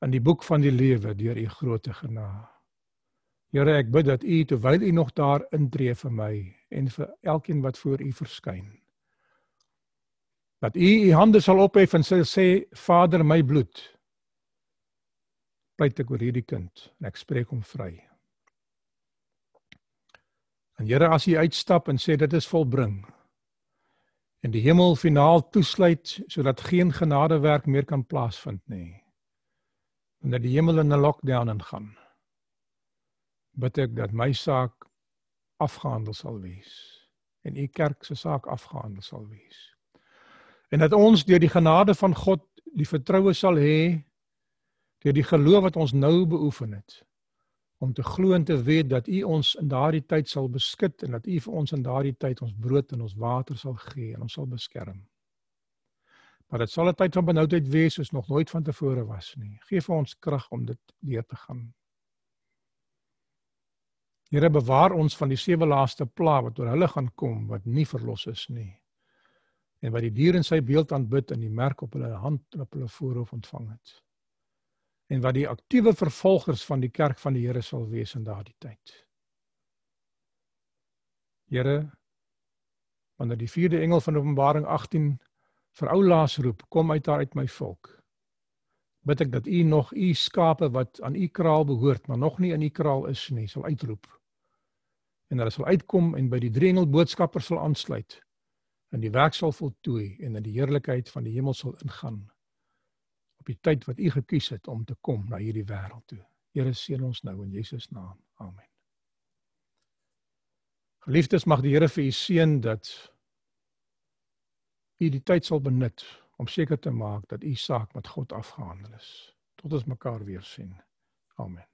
in die boek van die lewe deur u groote genade. Here, ek bid dat u terwyl u nog daar intree vir my en vir elkeen wat voor u verskyn. Dat u u hande sal ophef en sal sê, Vader, my bloed pleit ek oor hierdie kind en ek spreek hom vry. En Here, as u uitstap en sê dit is volbring en die hemel finaal toesluit sodat geen genadewerk meer kan plaasvind nie dat die hemel in 'n lockdown ingaan. Bid ek dat my saak afgehandel sal wees en u kerk se saak afgehandel sal wees. En dat ons deur die genade van God die vertroue sal hê deur die geloof wat ons nou beoefen het om te glo en te weet dat u ons in daardie tyd sal beskud en dat u vir ons in daardie tyd ons brood en ons water sal gee en ons sal beskerm. Maar dit sal 'n tyd van benoudheid wees soos nog nooit vantevore was nie. Geef vir ons krag om dit deur te gaan. Here bewaar ons van die sewe laaste pla wat oor hulle gaan kom wat nie verlos is nie. En wat die dier in sy beeld aanbid en die merk op hulle hand en op hulle voorhoof ontvang het. En wat die aktiewe vervolgers van die kerk van die Here sal wees in daardie tyd. Here wanneer die vierde engel van Openbaring vir ou Laas roep, kom uit daar uit my volk. Bid ek dat u nog u skape wat aan u kraal behoort, maar nog nie in u kraal is nie, sal uitroep. En hulle sal uitkom en by die drie engel boodskappers sal aansluit en die werk sal voltooi en in die heerlikheid van die hemel sal ingaan op die tyd wat u gekies het om te kom na hierdie wêreld toe. Here seën ons nou in Jesus naam. Amen. Geliefdes, mag die Here vir u seën dat u die tyd sal benut om seker te maak dat u saak met God afgehandel is. Tot ons mekaar weer sien. Amen.